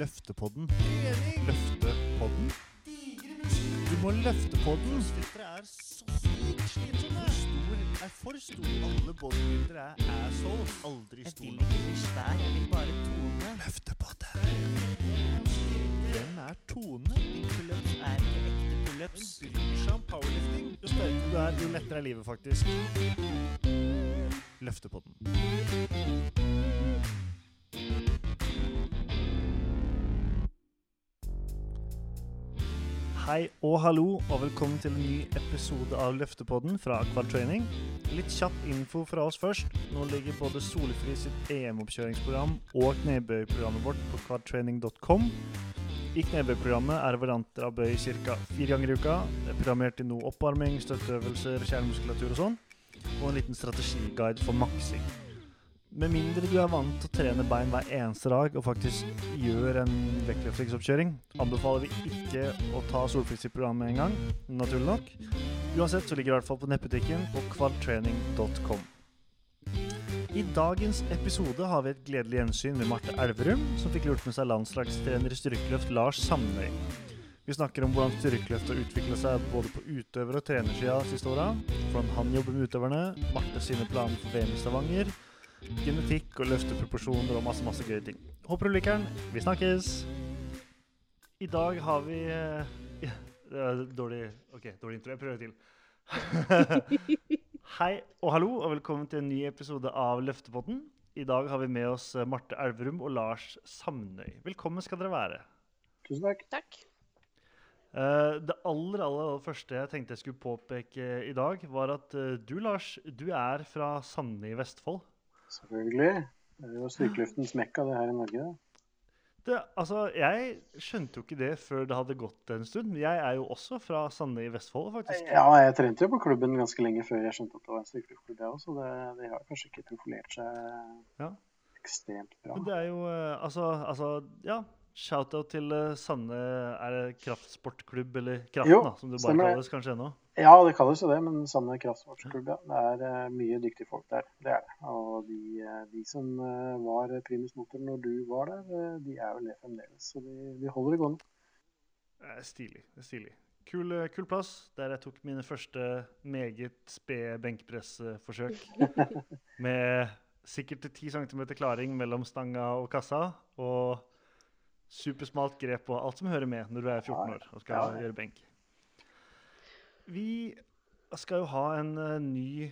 Løftepodden. Løftepodden? Du må løfte podden. Crossfittere er så sykt slitsomme. Stor er for stor. Alle bodybuildere er assholes. Aldri stor. Jeg vil ikke bli svær, jeg vil bare tone. Løftepodden. Hvem er Tone? Pullups er ikke ekte Hun pullups. bryr seg om powerlifting. Jo sterkere du er, jo lettere er livet, faktisk. Løftepodden. Hei og hallo, og velkommen til en ny episode av Løftepodden fra Quad Training. Litt kjapp info fra oss først. Nå ligger både Solefri sitt EM-oppkjøringsprogram og knebøyprogrammet vårt på quadtraining.com. I knebøyprogrammet er varianter av bøy ca. fire ganger i uka. Det er programmert i noe oppvarming, støtteøvelser, kjernemuskulatur og sånn. Og en liten strategiguide for maksing. Med mindre du er vant til å trene bein hver eneste dag og faktisk gjør en vektløftingsoppkjøring, anbefaler vi ikke å ta programmet en gang, naturlig nok. Uansett så ligger det i hvert fall på nettbutikken på kvaltraining.com. I dagens episode har vi et gledelig gjensyn med Marte Elverum, som fikk lurt med seg landslagstrener i styrkeløft Lars Sandøy. Vi snakker om hvordan styrkeløft har utvikla seg både på utøver- og trenersida siste åra, hvordan han jobber med utøverne, Marte sine planer for VM i Stavanger, genetikk og løfteproporsjoner og masse, masse gøye ting. Håper du liker den. Vi snakkes! I dag har vi eh, ja, er Dårlig OK, dårlig intro. Jeg prøver til. Hei og hallo, og velkommen til en ny episode av Løftepodden. I dag har vi med oss eh, Marte Elverum og Lars Samnøy. Velkommen skal dere være. Tusen takk. Takk. Uh, det aller, aller, aller første jeg tenkte jeg skulle påpeke i dag, var at uh, du, Lars, du er fra Sande i Vestfold. Selvfølgelig. Det er jo styrkeløftens mekka det her i Norge. Det, altså, Jeg skjønte jo ikke det før det hadde gått en stund. Jeg er jo også fra Sande i Vestfold, faktisk. Ja, jeg trente jo på klubben ganske lenge før jeg skjønte at det var en styrkeløftklubb, jeg også. Så det, det, har kanskje ikke profilert seg Ja. ekstremt bra. Men det er jo eh, altså, altså Ja, shout-out til Sanne Er det kraftsportklubb, eller Kraften, Jo, da, som det bare kalles kanskje ennå? Ja, det kalles jo det, men Sanne kraftsportklubb, ja. Det er eh, mye dyktige folk der. Det er det. Og de, eh, de som eh, var primus motor når du var der, eh, de er vel det fremdeles. Så de, de holder det gående. Det er stilig. det er stilig. Kul, eh, kul plass, der jeg tok mine første meget spede benkpressforsøk. Med sikkert 10 cm klaring mellom stanga og kassa. Og supersmalt grep og alt som hører med når du er 14 år og skal Ja, gjøre benk. Vi skal jo ha en eh, ny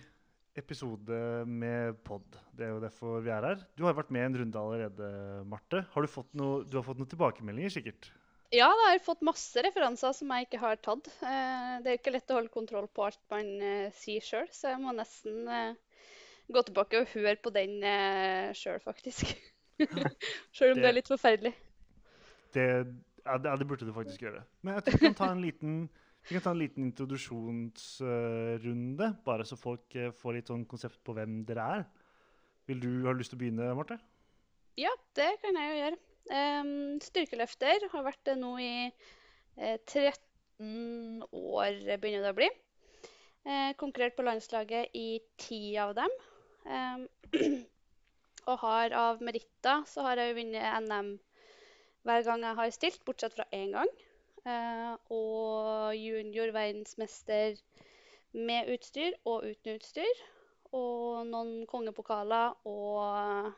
episode med pod. Det er jo derfor vi er her. Du har jo vært med en runde allerede, Marte. Har du, fått noe, du har fått noen tilbakemeldinger, sikkert? Ja, da har jeg fått masse referanser som jeg ikke har tatt. Eh, Det er ikke lett å holde kontroll på alt man eh, sier sjøl, så jeg må nesten gå tilbake og høre på den uh, sjøl, faktisk. Sjøl om det Det- er litt forferdelig. Det, ja, det, ja, det burde du faktisk gjøre. Men jeg tror vi kan ta en liten, vi kan ta en liten introduksjonsrunde, bare så folk eh, får litt sånn konsept på hvem dere er. Vil du, ha lyst til å begynne, Marte? Ja, det kan jeg jo gjøre. Um, styrkeløfter har vært det nå i eh, 13 år, begynner det å bli. Eh, konkurrert på landslaget i ti av dem. Um, og har av meritter så har jeg jo vunnet NM hver gang jeg har stilt, bortsett fra én gang. Eh, og junior verdensmester med utstyr og uten utstyr. Og noen kongepokaler og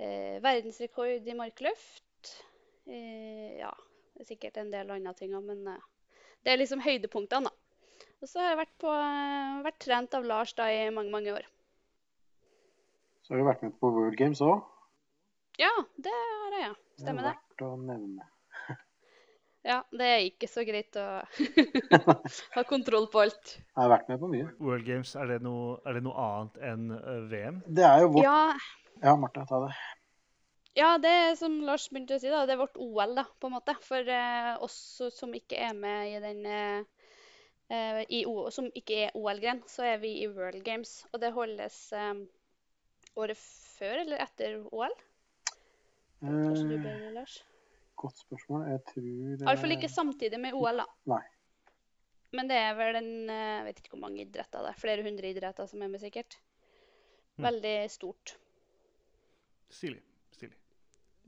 eh, verdensrekord i markløft. Eh, ja, det er sikkert en del andre ting òg, men det er liksom høydepunktene, da. Og så har jeg vært, på, vært trent av Lars da i mange, mange år. Så har du vært med på World Games òg. Ja, det har jeg, ja. Stemmer det. Er Verdt å nevne. Ja, det er ikke så greit å ha kontroll på alt. Jeg har vært med på mye. World Games, er det noe, er det noe annet enn eh, VM? Det er jo vårt Ja, Ja, Martha, ta det. Ja, det er som Lars begynte å si, da, det er vårt OL, da, på en måte. For eh, oss som ikke er med i den eh, eh, i o Som ikke er OL-gren, så er vi i World Games. Og det holdes eh, året før eller etter OL? Kanskje du Eh, bedre, Lars? godt spørsmål. Jeg tror Iallfall eh, ikke samtidig med OL, da. Nei. Men det er vel en eh, Jeg vet ikke hvor mange idretter det er. Flere hundre idretter som er med, sikkert. Mm. Veldig stort. Stilig. stilig.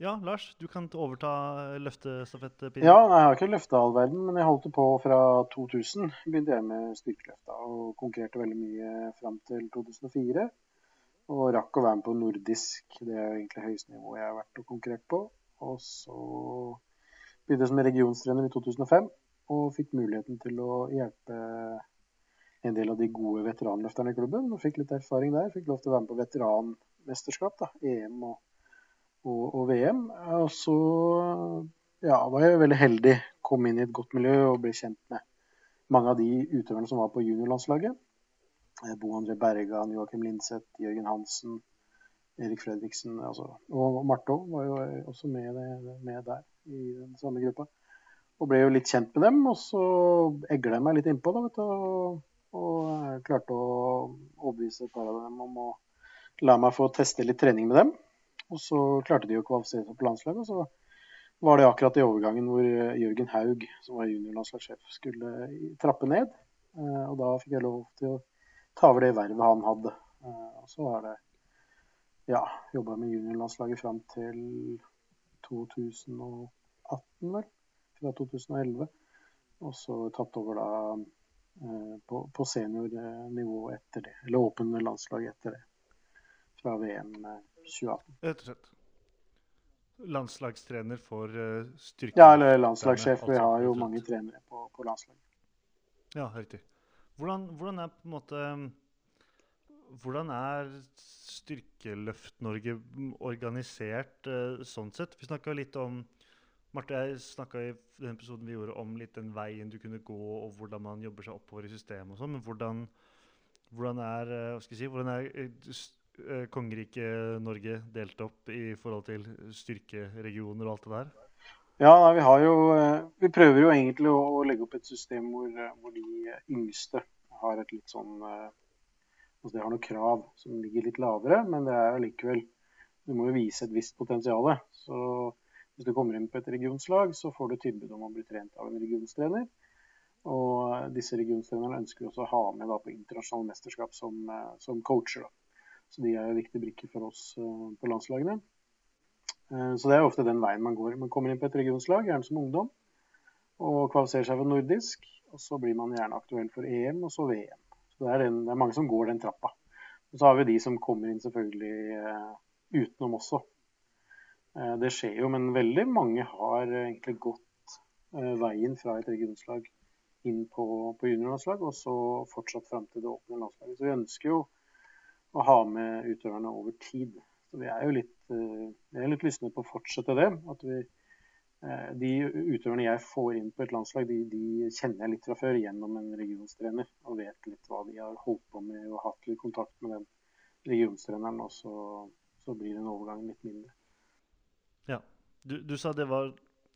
Ja, Lars, du kan overta løftestafettpinnen. Ja, nei, jeg har ikke løfta all verden, men jeg holdt på fra 2000. Begynte jeg med styrkeløfta og konkurrerte veldig mye fram til 2004. Og rakk å være med på nordisk. Det er egentlig høyeste nivå jeg har vært og konkurrert på. Og så begynte jeg som regionstrener i 2005 og fikk muligheten til å hjelpe en del av de gode veteranløfterne i klubben. Og fikk litt erfaring der. Fikk lov til å være med på veteranmesterskap, da, EM og, og, og VM. Og så ja, var jeg veldig heldig. Kom inn i et godt miljø og ble kjent med mange av de utøverne som var på juniorlandslaget. Eh, Bo André Bergan, Joakim Linseth, Jørgen Hansen, Erik Fredriksen altså, og Marto var jo også med, med der i den samme gruppa. Og ble jo litt kjent med dem, og så egla jeg meg litt innpå da, vet du, og, og eh, klarte å overbevise et par av dem om å la meg få teste litt trening med dem. Og så klarte de å kvalifisere seg på landslaget. og så var det akkurat i overgangen hvor eh, Jørgen Haug, som var juniorlandslagssjef, skulle trappe ned. Eh, Og da fikk jeg lov til å ta over det vervet han hadde. Eh, Og så har det ja, jobba med juniorlandslaget fram til 2018, vel. Fra 2011. Og så tatt over da eh, på, på seniornivå etter det. Eller åpne landslag etter det. Fra VM eh, 2018. Rett og slett. Landslagstrener for styrke... Ja, eller landslagssjef. Vi altså, har jo mange trenere på, på landslaget. Ja, riktig. Hvordan, hvordan er på en måte Hvordan er Styrkeløft-Norge organisert eh, sånn sett? Vi snakka litt om Marte jeg snakka i den episoden vi gjorde om litt den veien du kunne gå, og hvordan man jobber seg oppover i systemet og sånn. Men hvordan, hvordan er eh, si, hvordan er eh, kongeriket Norge delt opp i forhold til styrkeregioner og alt det der? Ja, nei, vi har jo eh, Vi prøver jo egentlig å, å legge opp et system hvor, eh, hvor de yngste har et litt sånn eh, Altså de har noen krav som ligger litt lavere, men det er allikevel Du må jo vise et visst potensial. Så hvis du kommer inn på et regionslag, så får du tilbud om å bli trent av en regionstrener. Og disse regionstrenerne ønsker også å ha med da, på internasjonale mesterskap som, som coacher. Da. Så de er jo viktige brikker for oss på landslagene. Eh, Så det er ofte den veien man går. Man kommer inn på et regionslag, gjerne som ungdom, og kvalifiserer seg for nordisk. Og så blir man gjerne aktuell for EM, og så VM. Så det er, den, det er mange som går den trappa. Og så har vi de som kommer inn selvfølgelig eh, utenom også. Eh, det skjer jo, men veldig mange har egentlig gått veien fra et regionslag inn på, på juniorlandslag, og så fortsatt fram til det åpne landslaget. Så vi ønsker jo å ha med utøverne over tid. Så vi er jo litt, eh, vi litt lystne på å fortsette det. At vi, eh, de utøverne jeg får inn på et landslag, de, de kjenner jeg litt fra før gjennom en regionstrener. Og vet litt hva de har holdt på med og hatt litt kontakt med den regionstreneren. Og så, så blir den overgangen litt mindre. Du, du sa det var,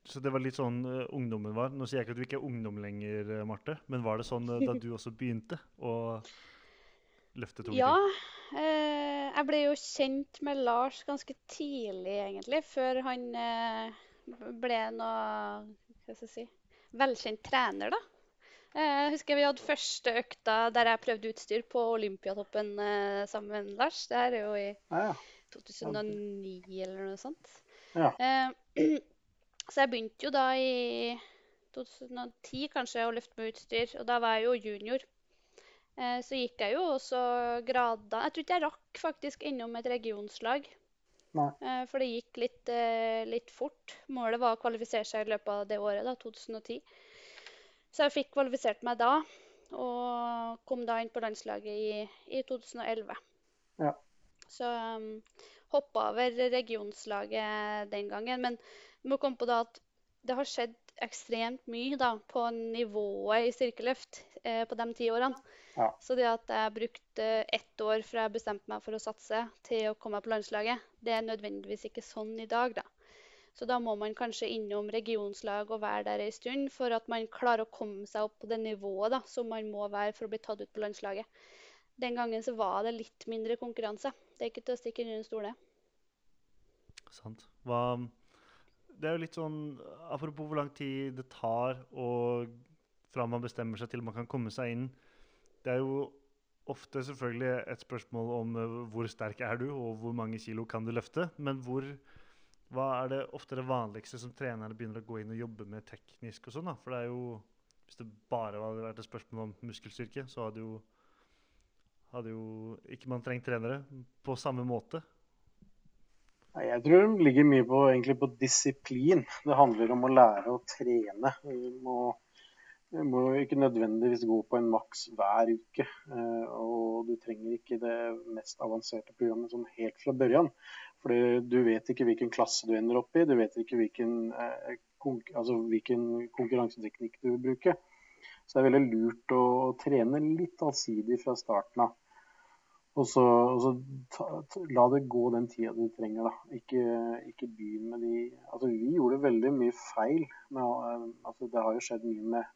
så det var litt sånn eh, ungdommen var. Nå sier jeg ikke at du ikke er ungdom lenger, Marte, men var det sånn da du også begynte å løfte tunge Ja, ting? eh, jeg ble jo kjent med Lars ganske tidlig, egentlig, før han eh, ble noe Hva skal jeg si Velkjent trener, da. Eh, Jeg husker vi hadde første økta der jeg prøvde utstyr på Olympiatoppen eh, sammen med Lars. Det her er jo i Ja, ja. 2009 eller noe sånt. Ja. Eh, så jeg begynte jo da i 2010 kanskje å løfte med utstyr, og da var jeg jo junior. Eh, så gikk jeg jo også grader Jeg tror ikke jeg rakk faktisk innom et regionslag. Nei. Eh, for det gikk litt, eh, litt fort. Målet var å kvalifisere seg i løpet av det året, da, 2010. Så jeg fikk kvalifisert meg da, og kom da inn på landslaget i, i 2011. Ja. Så um, hoppa over regionslaget den gangen. Men du må komme på da at det har skjedd ekstremt mye da, på nivået i styrkeløft eh, på de ti årene. Ja. Så det at jeg brukte ett år fra jeg bestemte meg for å satse, til å komme på landslaget, det er nødvendigvis ikke sånn i dag, da. Så da må man kanskje innom regionslag og være der ei stund for at man klarer å komme seg opp på det nivået da, som man må være for å bli tatt ut på landslaget. Den gangen så var det litt mindre konkurranse. Det er ikke til å stikke under en stol, det. Sant. Hva, det er jo litt sånn Apropos hvor lang tid det tar og fra man bestemmer seg til man kan komme seg inn. Det er jo ofte selvfølgelig et spørsmål om eh, hvor sterk er du, og hvor mange kilo kan du løfte. Men hvor, hva er det ofte det vanligste som trenerne begynner å gå inn og jobbe med teknisk og sånn? da? For det er jo Hvis det bare hadde vært et spørsmål om muskelstyrke, så hadde jo, hadde jo ikke man trengt trenere på samme måte. Jeg tror det ligger mye på, på disiplin. Det handler om å lære å trene. Du må, må ikke nødvendigvis gå på en maks hver uke. eh, Og du trenger ikke det mest avanserte programmet sånn helt fra børjan. For du vet ikke hvilken klasse du ender opp i. Du vet ikke hvilken, eh, altså hvilken konkurranseteknikk du vil bruke. Så det er veldig lurt å trene litt allsidig fra starten av. Og så, og så ta, ta, la det gå den tida du trenger, da. Ikke, ikke begynn med de Altså, vi gjorde veldig mye feil. Med, eh, altså, det har jo skjedd mye med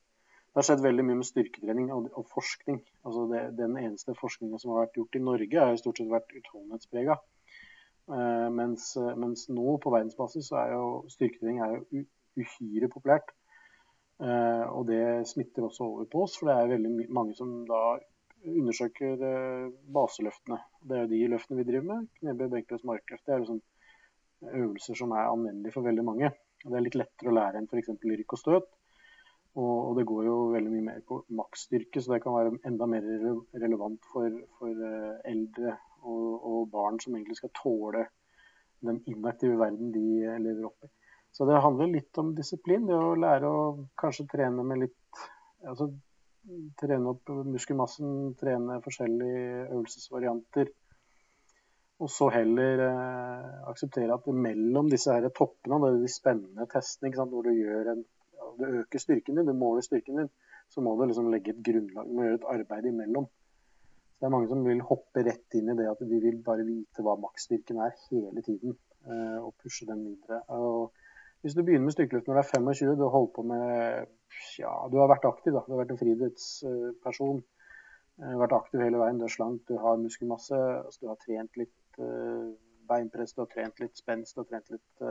det har skjedd veldig mye med styrketrening og, og forskning. Altså det, den eneste forskninga som har vært gjort i Norge, har jo stort sett vært utholdenhetsprega. Uh, mens, mens, nå på verdensbasis så er jo styrketrening er jo uhyre populært. Uh, og det smitter også over på oss, for det er veldig mange som da undersøker eh, baseløftene. Det er jo de løftene vi driver med. Knebøy, benkløs, markløft. Det er liksom øvelser som er anvendelige for veldig mange. Det er litt lettere å lære enn f.eks. rykk og støt. Og, det går jo veldig mye mer på maksstyrke, så det kan være enda mer relevant for, for eldre og, og, barn som egentlig skal tåle den inaktive verden de lever opp i. Så det handler litt om disiplin. Det å lære å kanskje trene med litt altså, Trene opp muskelmassen, trene forskjellige øvelsesvarianter. Og så heller eh, akseptere at mellom disse her toppene, det er de spennende testene, sant, hvor du gjør en du øker styrken din, du måler styrken din, så må du liksom legge et grunnlag, du må gjøre et arbeid imellom. Så Det er mange som vil hoppe rett inn i det at de vil bare vite hva maksstyrken er hele tiden, eh, og pushe den videre. Og hvis du begynner med styrkeløft når du er 25, du har holdt på med ja, du har vært aktiv, da. Du har vært en friidrettsperson. Vært aktiv hele veien. Du er slank, du har muskelmasse. Altså, du har trent litt beinpress, du har trent litt spenst, du har trent litt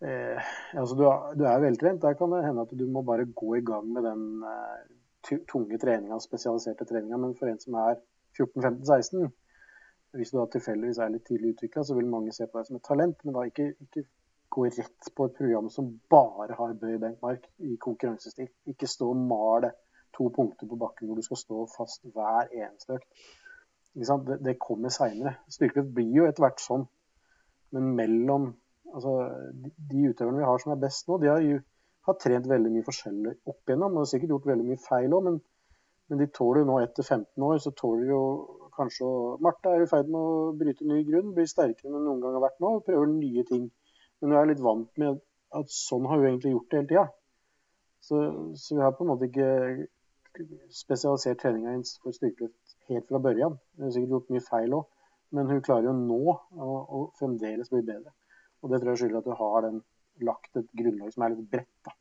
Eh, altså du, du, er veltrent. Der kan det hende at du må bare gå i gang med den eh, tunge treninga, spesialiserte treninga. Men for en som er 14-15-16, hvis du da tilfeldigvis er litt tidlig utvikla, så vil mange se på deg som et talent. Men da ikke, ikke gå rett på et program som bare har bøy benkmark i konkurransestil. Ikke stå og male to punkter på bakken hvor du skal stå fast hver eneste økt. Det, det kommer seinere. Styrkeløft blir jo etter hvert sånn. Men mellom altså, de, de utøverne vi har som er best nå, de har, jo, har trent veldig mye forskjellig opp igjennom. Og har sikkert gjort veldig mye feil òg, men, men, de tåler jo nå etter 15 år, så tåler de jo kanskje å Marte er i ferd med å bryte ny grunn, blir sterkere enn hun noen gang har vært nå, og prøver nye ting. Men jeg er litt vant med at sånn har hun egentlig gjort det hele tida. Så, så, vi har på en måte ikke spesialisert treninga hennes for styrkeløft helt fra børjan. Hun har sikkert gjort mye feil òg, men hun klarer jo nå å, å fremdeles bli bedre. Og det tror jeg skylder at hun har den, lagt et grunnlag som er litt bredt. da.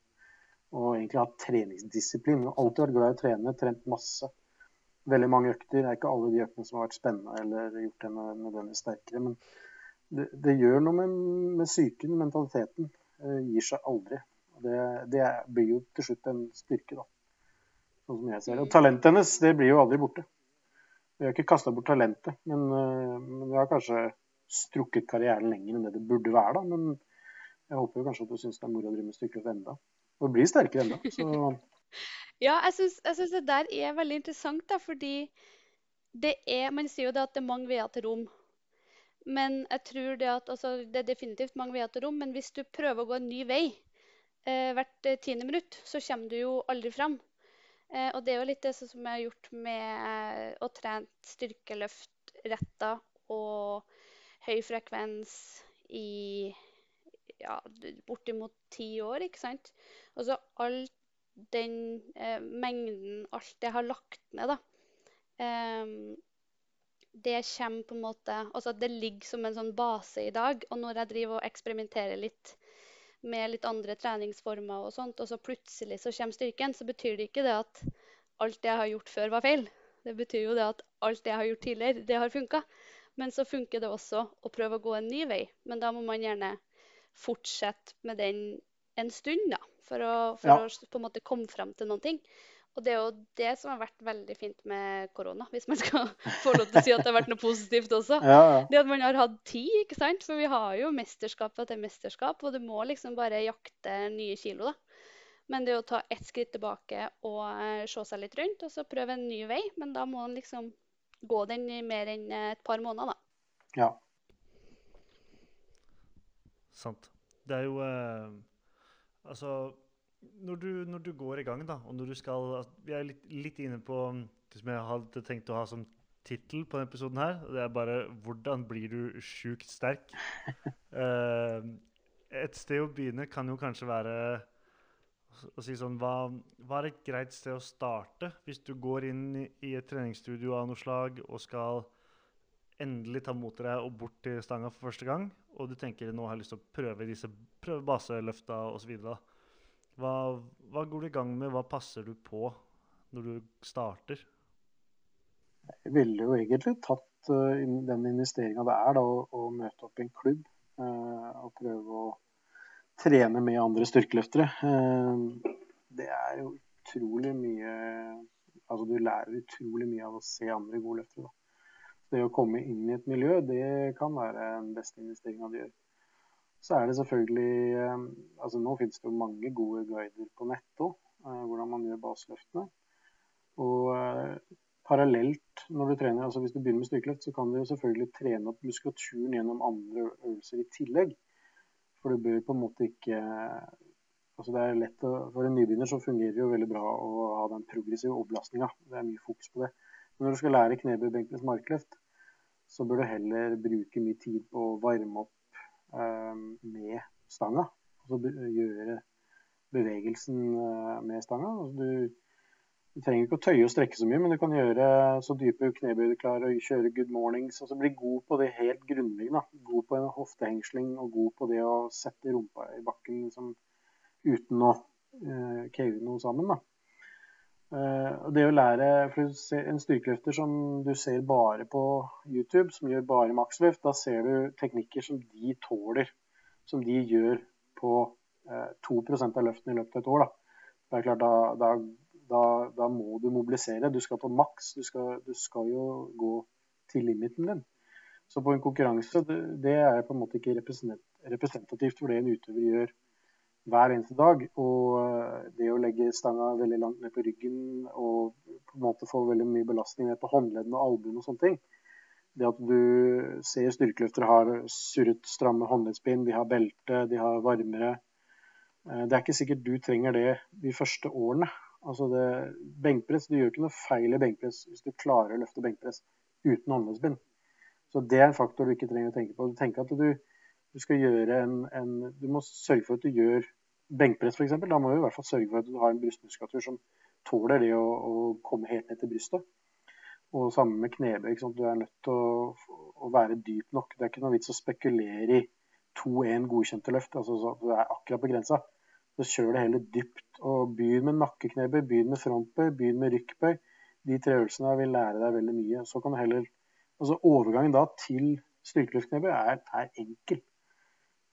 Og egentlig hatt treningsdisiplin. Hun har alltid vært glad i å trene, trent masse. Veldig mange økter. Det er ikke alle de øktene som har vært spennende eller gjort henne nødvendigvis sterkere. Men det, det, gjør noe med, med psyken, mentaliteten. Det gir seg aldri. Det, det, blir jo til slutt en styrke, da. Sånn som jeg ser det. Og talentet hennes, det blir jo aldri borte. Vi har ikke kasta bort talentet, men, men vi har kanskje strukket karrieren lenger enn det det burde være. da, Men jeg håper jo kanskje at du syns det er moro å drive med styrkeløft enda. Og blir sterkere enda. Så. ja, jeg syns det der er veldig interessant, da, fordi det er Man sier jo det at det er mange veier til rom. Men jeg tror det at altså, det er definitivt mange veier til rom. Men hvis du prøver å gå en ny vei eh, hvert tiende minutt, så kommer du jo aldri fram. Eh, og det er jo litt det som jeg har gjort med eh, å trene styrkeløft retta og høy frekvens i ja, bortimot ti år, ikke sant. Altså all den eh, mengden, alt jeg har lagt ned, da. Eh, det kommer på en måte Altså det ligger som en sånn base i dag. Og når jeg driver og eksperimenterer litt med litt andre treningsformer og sånt, og så plutselig så kommer styrken, så betyr det ikke det at alt det jeg har gjort før, var feil. Det betyr jo det at alt det jeg har gjort tidligere, det har funka. Men så funker det også å prøve å gå en ny vei. Men da må man gjerne fortsette med den en stund, da. For å, for ja. å på en måte komme fram til noen ting. Og det er jo det som har vært veldig fint med korona, hvis man skal få lov til å si at det har vært noe positivt også. Ja, ja. Det at man har hatt tid, ikke sant? For vi har jo mesterskap etter mesterskap, og du må liksom bare jakte nye kilo, da. Men det å ta ett skritt tilbake og eh, se seg litt rundt, og så prøve en ny vei. Men da må man liksom gå den i mer enn et par måneder, da. ja. Sant. Det er jo eh, Altså, når du, når du går i gang, da, og når du skal altså, Vi er litt, litt inne på det som jeg hadde tenkt å ha som tittel på denne episoden her. Det er bare 'Hvordan blir du sjukt sterk?' uh, et sted å begynne kan jo kanskje være å si sånn hva, hva er et greit sted å starte hvis du går inn i, i et treningsstudio av noe slag og skal endelig ta mot deg og bort til stanga for første gang, og du tenker nå har jeg lyst til å prøve disse prøve baseløfta osv. Hva, hva går du i gang med? Hva passer du på når du starter? Jeg ville jo egentlig tatt eh, den investeringa det er da, å, å møte opp i en klubb eh, og prøve å trene med andre styrkeløftere. Eh, det er jo utrolig mye Altså du lærer utrolig mye av å se andre gode løftere. Det å komme inn i et miljø, det kan være den beste investeringa du gjør. Så er det selvfølgelig eh, altså Nå finnes det jo mange gode guider på netto, hvordan man gjør baseløftene. Og eh, parallelt når du trener, altså hvis du begynner med styrkeløft, så kan du jo selvfølgelig trene opp muskulaturen gjennom andre øvelser i tillegg. For du bør på en måte ikke altså det er lett å, For en nybegynner så fungerer det jo veldig bra å ha den progressive oppbelastninga. Det er mye fokus på det. Men når du skal lære knebøy, benkløft, markløft, så bør du heller bruke mye tid på å varme opp eh, med stanga. Altså gjøre bevegelsen eh, med stanga. Altså du, du trenger ikke å tøye og strekke så mye, men du kan gjøre så dype knebøy du klarer, og kjøre good mornings. altså Bli god på det helt grunnleggende. God på en hoftehengsling og god på det å sette rumpa i bakken liksom, uten å uh, cave noe sammen. da. Eh, og det å lære for En styrkeløfter som du ser bare på YouTube, som gjør bare maksløft, da ser du teknikker som de tåler. Som de gjør på eh, 2% av løftene i løpet av et år. Da. Det er klart, da, da, da, må du mobilisere. Du skal på maks. Du skal, du skal jo gå til limiten din. Så på en konkurranse, det er på en måte ikke representativt for det en utøver gjør hver eneste dag. Og eh, det å legge stanga veldig langt ned på ryggen og på en måte få veldig mye belastning ned på håndleddene og albuene og sånne ting. Det at du ser styrkeløftere har surret stramme håndleddsbind, de har belte, de har varmere. Eh, Det er ikke sikkert du trenger det de første årene. Altså det, benkpress, Du gjør ikke noe feil i benkpress hvis du klarer å løfte benkpress uten håndleddsbind. Så Det er en faktor du ikke trenger å tenke på. Du tenker at du, du skal gjøre en, en Du må sørge for at du gjør benkpress f.eks. Da må du i hvert fall sørge for at du har en brystmuskulatur som tåler det å, å komme helt ned til brystet. Og sammen med knebøy. Du er nødt til å, å være dyp nok. Det er ikke noe vits å spekulere i 2-1 godkjente løft. altså så Du er akkurat på grensa. Så kjør det heller dypt. og Begynn med nakkeknebøy, begynn med frontbøy, begynn med rykkbøy. De tre øvelsene vil lære deg veldig mye. Så kan du heller, altså Overgangen da til styrkeløftknebøy er, er enkel.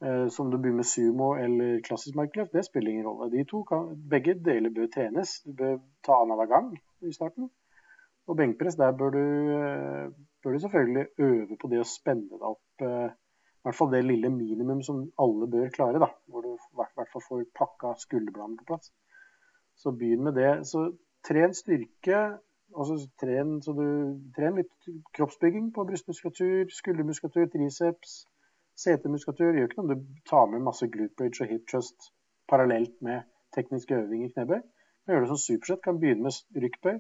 Eh, som du begynner med sumo eller klassisk markløft, det spiller ingen rolle. De to kan, begge deler bør trenes. Du bør ta annenhver gang i starten. Og benkpress, der bør du, eh, bør du selvfølgelig øve på det å spenne deg opp. eh, I hvert fall det lille minimum som alle bør klare, da. Hvor du i hvert fall får pakka skulderbladene på plass. Så begynn med det. Så tren styrke. Altså tren, så du, tren litt kroppsbygging på brystmuskulatur, skuldermuskulatur, triceps, setemuskulatur. Gjør ikke noe om du tar med masse glute bridge og hip trust parallelt med teknisk øving i knebøy. Men gjør det som supersett. Kan begynne med rykkbøy.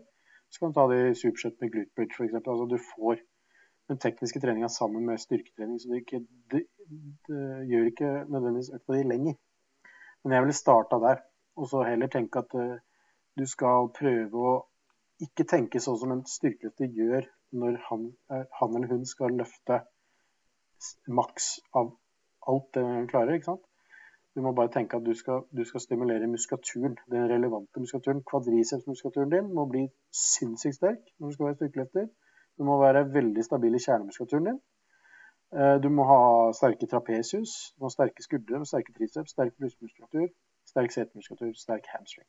Så kan du ta det i supersett med glute bridge f.eks. Altså du får den tekniske treninga sammen med styrketrening. Så det, ikke, det, det gjør ikke nødvendigvis økta di lenger. Men jeg ville starta der. Og så heller tenke at eh, du skal prøve å ikke tenke sånn som en styrkeløfter gjør når han, han eller hun skal løfte maks av alt det hun klarer. ikke sant? Du må bare tenke at du skal, du skal stimulere muskulaturen, den relevante muskulaturen. Kvadricepsmuskulaturen din må bli sinnssykt sterk når du skal være styrkeløfter. Du må være veldig stabil i kjernemuskulaturen din. Eh, Du må ha sterke trapesius, du må ha sterke skuldre, sterke triceps, sterk brystmuskulatur, sterk setemuskulatur, sterk hamstring.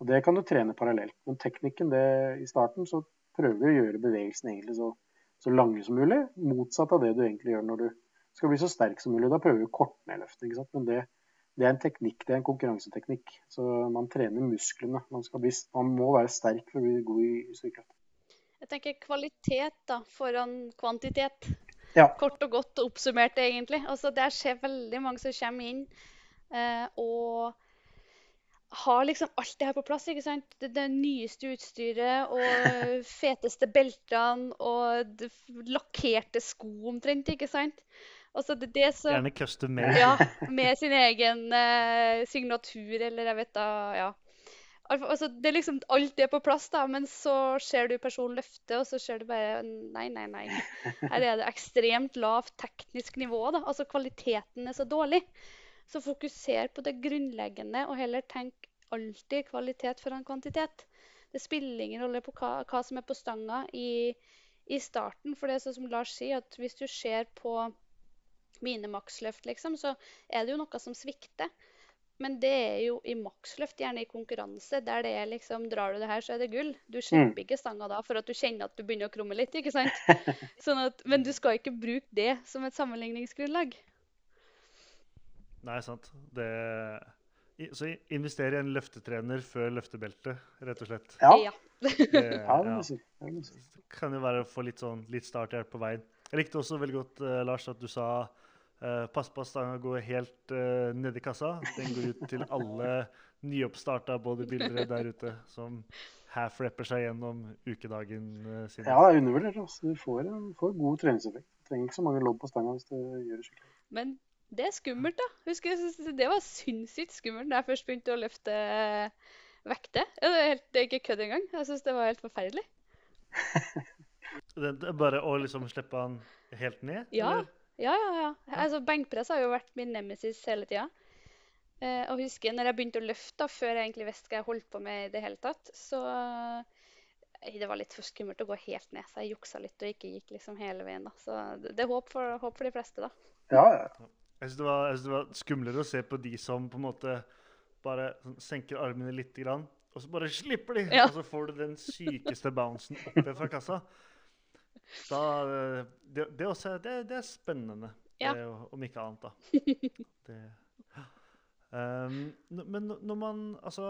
Og Det kan du trene parallelt. Men teknikken det, i starten så prøver du å gjøre bevegelsen egentlig så, så lange som mulig. Motsatt av det du egentlig gjør når du skal bli så sterk som mulig. Da prøver du å korte ned sant? Men det, det, er en teknikk, det er en konkurranseteknikk. Så man trener musklene. Man, bli, man må være sterk for å bli god i styrkeløft. Jeg tenker kvalitet da, foran kvantitet. Ja. Kort og godt oppsummert, egentlig. Altså, der skjer veldig mange som kommer inn eh, og har liksom alt det her på plass. ikke sant? Det, det nyeste utstyret og feteste beltene og det lakkerte sko omtrent, ikke sant? Altså det, det så, Gjerne custom made. ja, med sin egen eh, signatur, eller jeg vet da Ja. Altså, det er liksom alt er på plass, da, men så ser du personen løfte, og så ser du bare Nei, nei, nei. Her er det ekstremt lavt teknisk nivå. da. Altså kvaliteten er så dårlig. Så fokuser på det grunnleggende, og heller tenk alltid kvalitet foran kvantitet. Det spiller ingen rolle på hva, hva som er på stanga i, i starten. For det er sånn som Lars sier, at hvis du ser på mine maksløft, liksom, så er det jo noe som svikter. Men det er jo i maksløft, gjerne i konkurranse, der det er liksom Drar du det her, så er det gull. Du slipper ikke stanga da for at du kjenner at du begynner å krumme litt, ikke sant? Sånn at, men du skal ikke bruke det som et sammenligningsgrunnlag. Nei, sant. Det Så i- invester i en løftetrener før løftebeltet, rett og slett. Ja, Ja. Det, ja kan jo være å få litt sånn litt starthjelp på veien. Jeg likte også veldig godt, eh, Lars, at du sa eh, pass på at stanga går helt uh, nedi kassa. Den går ut til alle nyoppstarta bodybuildere der ute som half-rapper seg gjennom ukedagen eh, sin. Ja, det er undervurdert. Altså. Du får, en, får god treningseffekt. Du trenger ikke så mange lobb på stanga hvis du gjør det skikkelig. Men det er skummelt, da. Husker jeg synes Det var sinnssykt skummelt da jeg først begynte å løfte eh, vekter. Det er, helt, det er ikke kødd engang. Jeg syns det var helt forferdelig. Det, er bare å liksom slippe han helt ned? Ja. eller? Ja, ja, ja. Altså, Benkpress har jo vært min nemesis hele tida. Eh, og husker når jeg begynte å løfte, da, før jeg egentlig visste hva jeg holdt på med i det hele tatt, så eh, Det var litt for skummelt å gå helt ned, så jeg juksa litt og ikke gikk liksom hele veien. da. Så det, det er håp for, håp for de fleste, da. Ja, ja. Jeg syns det, det var skumlere å se på de som på en måte bare sånn senker armene litt, grann, og så bare slipper de, Ja. og så får du den sykeste bouncen oppe fra kassa. Da, eh, det, det, også, det, det er spennende, Ja. det, om ikke annet, da. Det, um, men når man Altså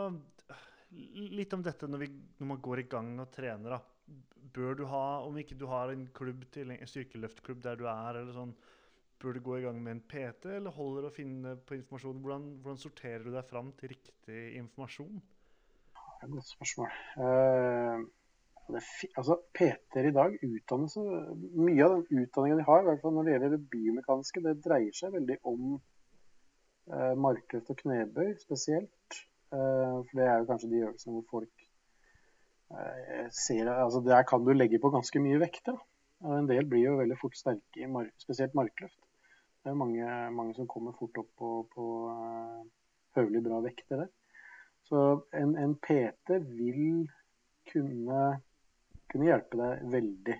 Litt om dette når, vi, når man går i gang og trener. da. Bør du ha, om ikke du har en klubb til en styrkeløftklubb der du er, eller sånn, bør du gå i gang med en PT, eller holder det å finne på informasjon? Hvordan, hvordan sorterer du deg fram til riktig informasjon? Det er et godt spørsmål. Uh, altså, PT-er i dag utdannes Mye av den utdanninga de har, i hvert fall når det gjelder det biomekaniske, det dreier seg veldig om uh, markløft og knebøy spesielt. Uh, for det er jo kanskje de øvelsene hvor folk eh, ser altså Der kan du legge på ganske mye vekt. da. En del blir jo veldig fort sterke spesielt markløft. Det er mange, mange som kommer fort opp på, på eh, høvelig bra vekter der. Så en, en PT vil kunne, kunne hjelpe deg veldig.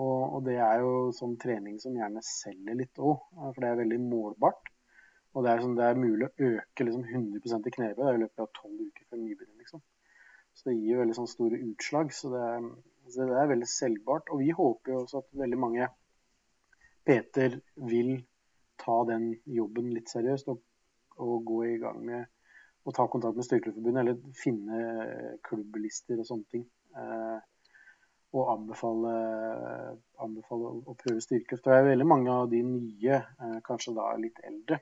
Og, og det er jo sånn trening som gjerne selger litt òg, for det er veldig målbart. Og det er, sånn, det er mulig å øke liksom 100% i knebøy i løpet av tolv uker før nybegynner. Liksom. Så det gir jo veldig sånn store utslag. Så det, er, så det er veldig selgbart. Og vi håper jo også at veldig mange PT-er vil ta den jobben litt seriøst og, og gå i gang med å ta kontakt med Styrkeløftforbundet eller finne klubblister og sånne ting. Eh, og anbefale, anbefale å prøve styrkeløft. Det er veldig mange av de nye, eh, kanskje da litt eldre,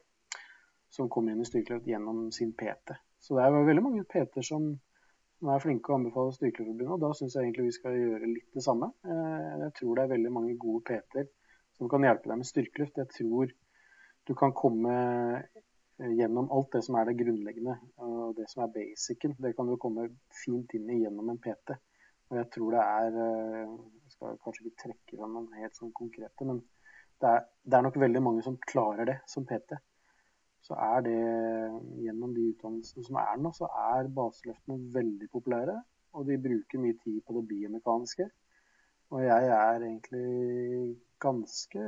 som kommer inn i styrkeløft gjennom sin PT. Så det er veldig mange PT-er som, som er flinke å anbefale Styrkeløftforbundet, og da syns jeg egentlig vi skal gjøre litt det samme. Eh, jeg tror det er veldig mange gode PT-er som kan hjelpe deg med styrkeløft. Jeg tror du kan komme eh, gjennom alt det som er det grunnleggende og det som er basicen. Det kan du komme fint inn i gjennom en PT. Og jeg tror det er eh, Jeg skal kanskje ikke trekke fram noen helt sånn konkrete, men det er, det er nok veldig mange som klarer det som PT. Så er det gjennom de utdannelsene som er nå, så er baseløftene veldig populære. Og de bruker mye tid på det biomekaniske. Og jeg er egentlig ganske,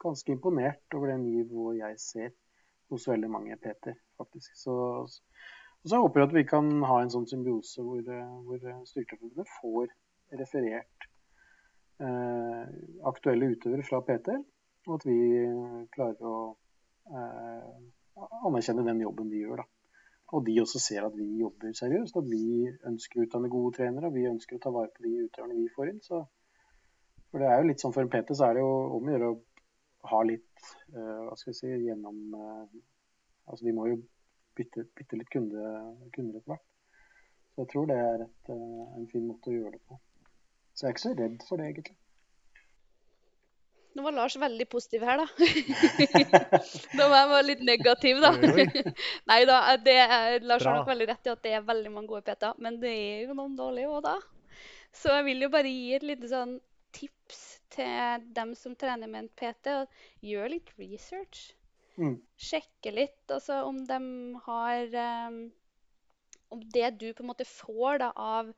ganske imponert over det nivået jeg ser hos veldig mange PT-er, faktisk. Så, så håper jeg at vi kan ha en sånn symbiose hvor, eh, hvor Styrkeløftforbundet får referert eh, aktuelle utøvere fra Peter, og at vi klarer å eh, anerkjenne den jobben de gjør. da. Og de også ser at vi jobber seriøst, at vi ønsker å utdanne gode trenere. og Vi ønsker å ta vare på de utøverne vi får inn. Så, for det er jo litt sånn For en PT så er det jo om å gjøre å ha litt uh, hva skal vi si, gjennom uh, Altså de må jo bytte, bytte litt kunde, kunder etter hvert. Så jeg tror det er et, uh, en fin måte å gjøre det på. Så jeg er ikke så redd for det, egentlig. Nå var Lars veldig positiv her, da. Nå var jeg litt negativ, da. Nei da, det er, Lars har nok veldig rett i at det er veldig mange gode PT-er, men det er jo noen dårlige òg, da. Så jeg vil jo bare gi et lite sånn tips til dem som trener med en PT. Gjør litt research. Mm. Sjekke litt altså, om de har um, Om det du på en måte får da, av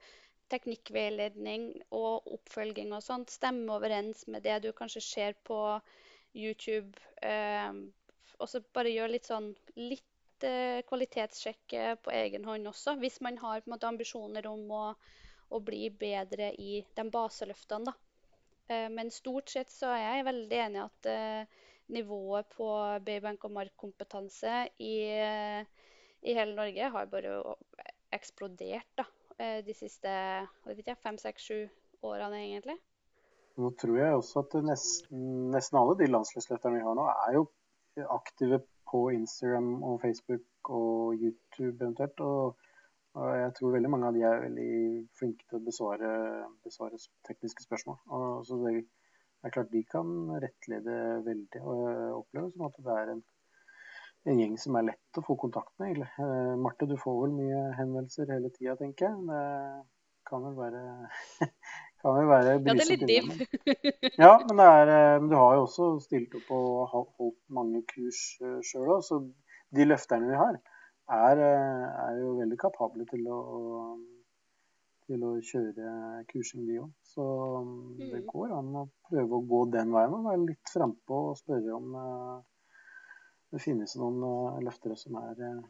teknikkveiledning og oppfølging og sånt stemmer overens med det du kanskje ser på YouTube. Um, og så bare gjør litt sånn litt eh, kvalitetssjekk på egen hånd også, hvis man har måte ambisjoner om å, å bli bedre i de baseløftene. da. Eh, men stort sett så er jeg veldig enig i at eh, nivået på Baybank og markkompetanse i, eh, i hele Norge har bare eksplodert. da. De siste fem, seks, sju årene, egentlig. Nå tror jeg også at nesten, nesten alle de landslagsløfterne vi har nå, er jo aktive på Instagram og Facebook og YouTube eventuelt. Og, og jeg tror veldig mange av de er veldig flinke til å besvare, besvare tekniske spørsmål. Og, så det er klart de kan rettlede veldig. Og oppleve som at det er en en gjeng som er lett å få kontakt med. Eh, Marte, du får vel mye henvendelser hele tida, tenker jeg. Det kan vel være kan vel være Ja, det er litt div. ja, men, det er, eh, men du har jo også stilt opp og holdt mange kurs uh, sjøl òg, så de løfterne vi har, er, er, jo veldig kapable til å, til å kjøre kursing, de òg. Så mm. det går an å prøve å gå den veien og være litt frampå og spørre om uh, det finnes noen uh, løftere som, er,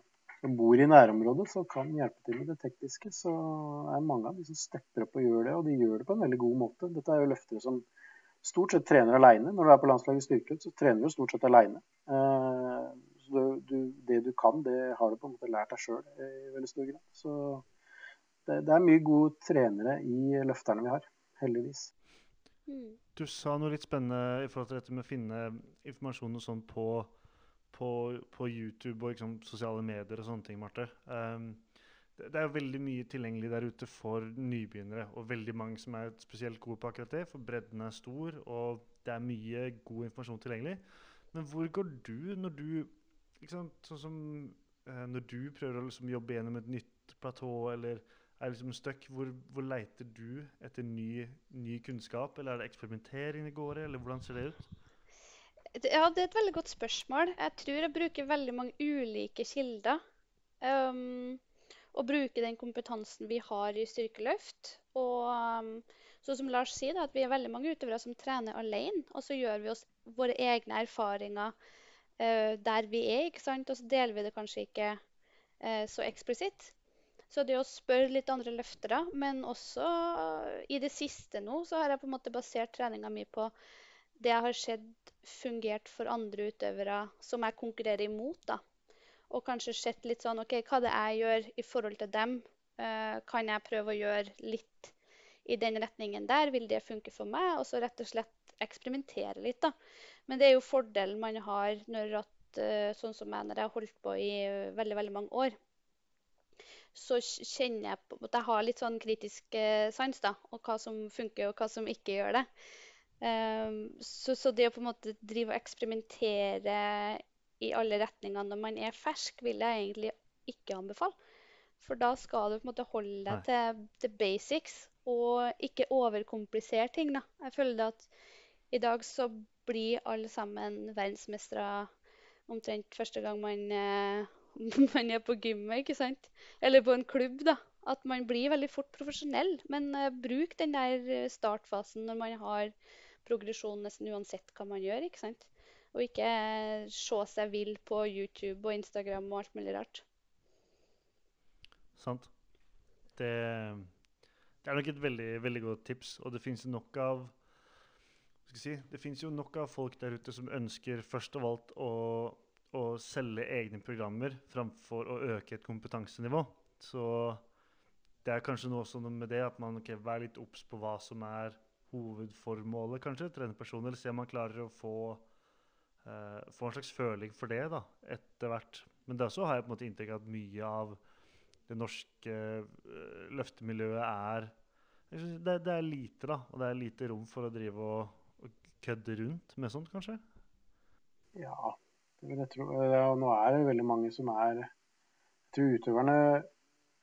som bor i nærområdet, som kan hjelpe til med det tekniske. Så er det mange av de som stepper opp og gjør det, og de gjør det på en veldig god måte. Dette er jo løftere som stort sett trener alene. Når du er på landslaget styrkeløft, så trener du stort sett alene. Du, det du kan, det har du på en måte lært deg sjøl i veldig stor grad. Så det, det, er mye gode trenere i løfterne vi har, heldigvis. Mm. Du sa noe litt spennende i forhold til dette med å finne informasjon og sånn på på, på, YouTube og liksom, sosiale medier og sånne ting, Marte. Um, det, er jo veldig mye tilgjengelig der ute for nybegynnere, og veldig mange som er spesielt gode på akkurat det, for bredden er stor, og det er mye god informasjon tilgjengelig. Men hvor går du når du liksom, Sånn som uh, når du prøver å liksom, jobbe gjennom et nytt platå, eller er liksom stuck, hvor, hvor leiter du etter ny, ny, kunnskap? Eller er det eksperimentering det går i, eller hvordan ser det ut? Ja, det er et veldig godt spørsmål. Jeg tror jeg bruker veldig mange ulike kilder. Um, og bruker den kompetansen vi har i styrkeløft. Og um, sånn som Lars sier, da, at vi er veldig mange utøvere som trener alene. Og så gjør vi oss våre egne erfaringer der vi er, ikke sant? og så deler vi det kanskje ikke uh, så eksplisitt. Så det å spørre litt andre løftere, men også i det siste nå, så har jeg på en måte basert treninga mi på det jeg har sett fungert for andre utøvere som jeg konkurrerer imot. da. Og kanskje sett litt sånn OK, hva det jeg gjør i forhold til dem, uh, kan jeg prøve å gjøre litt i den retningen der? Vil det funke for meg? Og så rett og slett eksperimentere litt, da. Men det er jo fordelen man har når at, uh, sånn som jeg, når jeg har holdt på i veldig, veldig mange år. Så kjenner jeg på at jeg har litt sånn kritisk uh, sans, da, og hva som funker og hva som ikke gjør det. Um, så, så, det å på en måte drive og eksperimentere i alle retninger når man er fersk, vil jeg egentlig ikke anbefale. For da skal du på en måte holde deg til til basics og ikke overkomplisere ting. da. Jeg føler at i dag så blir alle sammen verdensmestere omtrent første gang man, eh, man er på gymmet, ikke sant? Eller på en klubb, da. At man blir veldig fort profesjonell. Men eh, bruk den der startfasen når man har progresjon nesten uansett hva man gjør. ikke sant? Og ikke se seg vill på YouTube og Instagram og alt mulig rart. Sant? Det, det er nok et veldig, veldig godt tips, og det fins nok av si, Det fins jo nok av folk der ute som ønsker først og alt å, å selge egne programmer framfor å øke et kompetansenivå. Så det er kanskje noe også med det at man okay, være litt obs på hva som er hovedformålet, kanskje. Trene personer, eller se om man klarer å få, uh, få en slags føling for det da, etter hvert. Men det også har jeg på en måte inntrykk av at mye av det norske eh, løftemiljøet er det, det er lite, da. Og det er lite rom for å drive og kødde rundt med sånt, kanskje. Ja, det vil jeg tro. Ja, nå er det veldig mange som er Jeg tror utøverne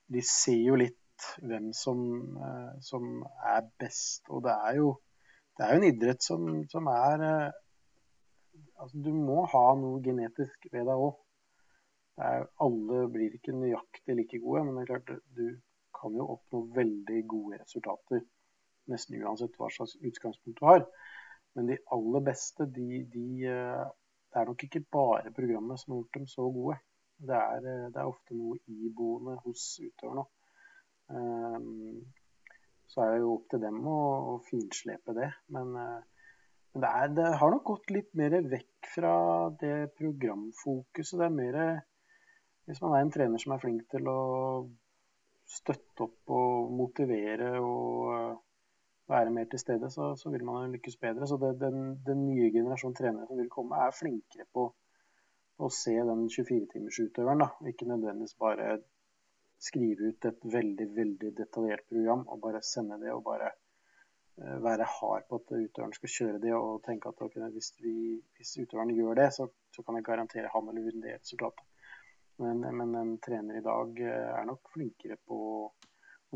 de ser jo litt hvem som, eh, som er best. Og det er jo, det er jo en idrett som, som er eh, altså Du må ha noe genetisk ved deg òg. Alle blir ikke nøyaktig like gode, men det er klart du kan jo oppnå veldig gode resultater nesten uansett hva slags utgangspunkt du har. Men de aller beste, de, de, eh, det er nok ikke bare programmet som har gjort dem så gode. Det er, det er ofte noe iboende hos utøverne. Ehm, så er det jo opp til dem å, å finslepe det. Men, eh, men det, er, det, har nok gått litt mer vekk fra det programfokuset. Det er mer Hvis man er en trener som er flink til å støtte opp og motivere og eh, være mer til stede, så, så vil man lykkes bedre. Så det, den, den, nye generasjonen trenere som vil komme, er flinkere på å se den 24-timersutøveren. Ikke nødvendigvis bare skrive ut et veldig veldig detaljert program og bare sende det og bare uh, være hard på at utøveren skal kjøre det og tenke at okay, hvis, vi, hvis, utøveren gjør det, så, så, kan jeg garantere han eller hun det resultatet. Men, men, en trener i dag uh, er nok flinkere på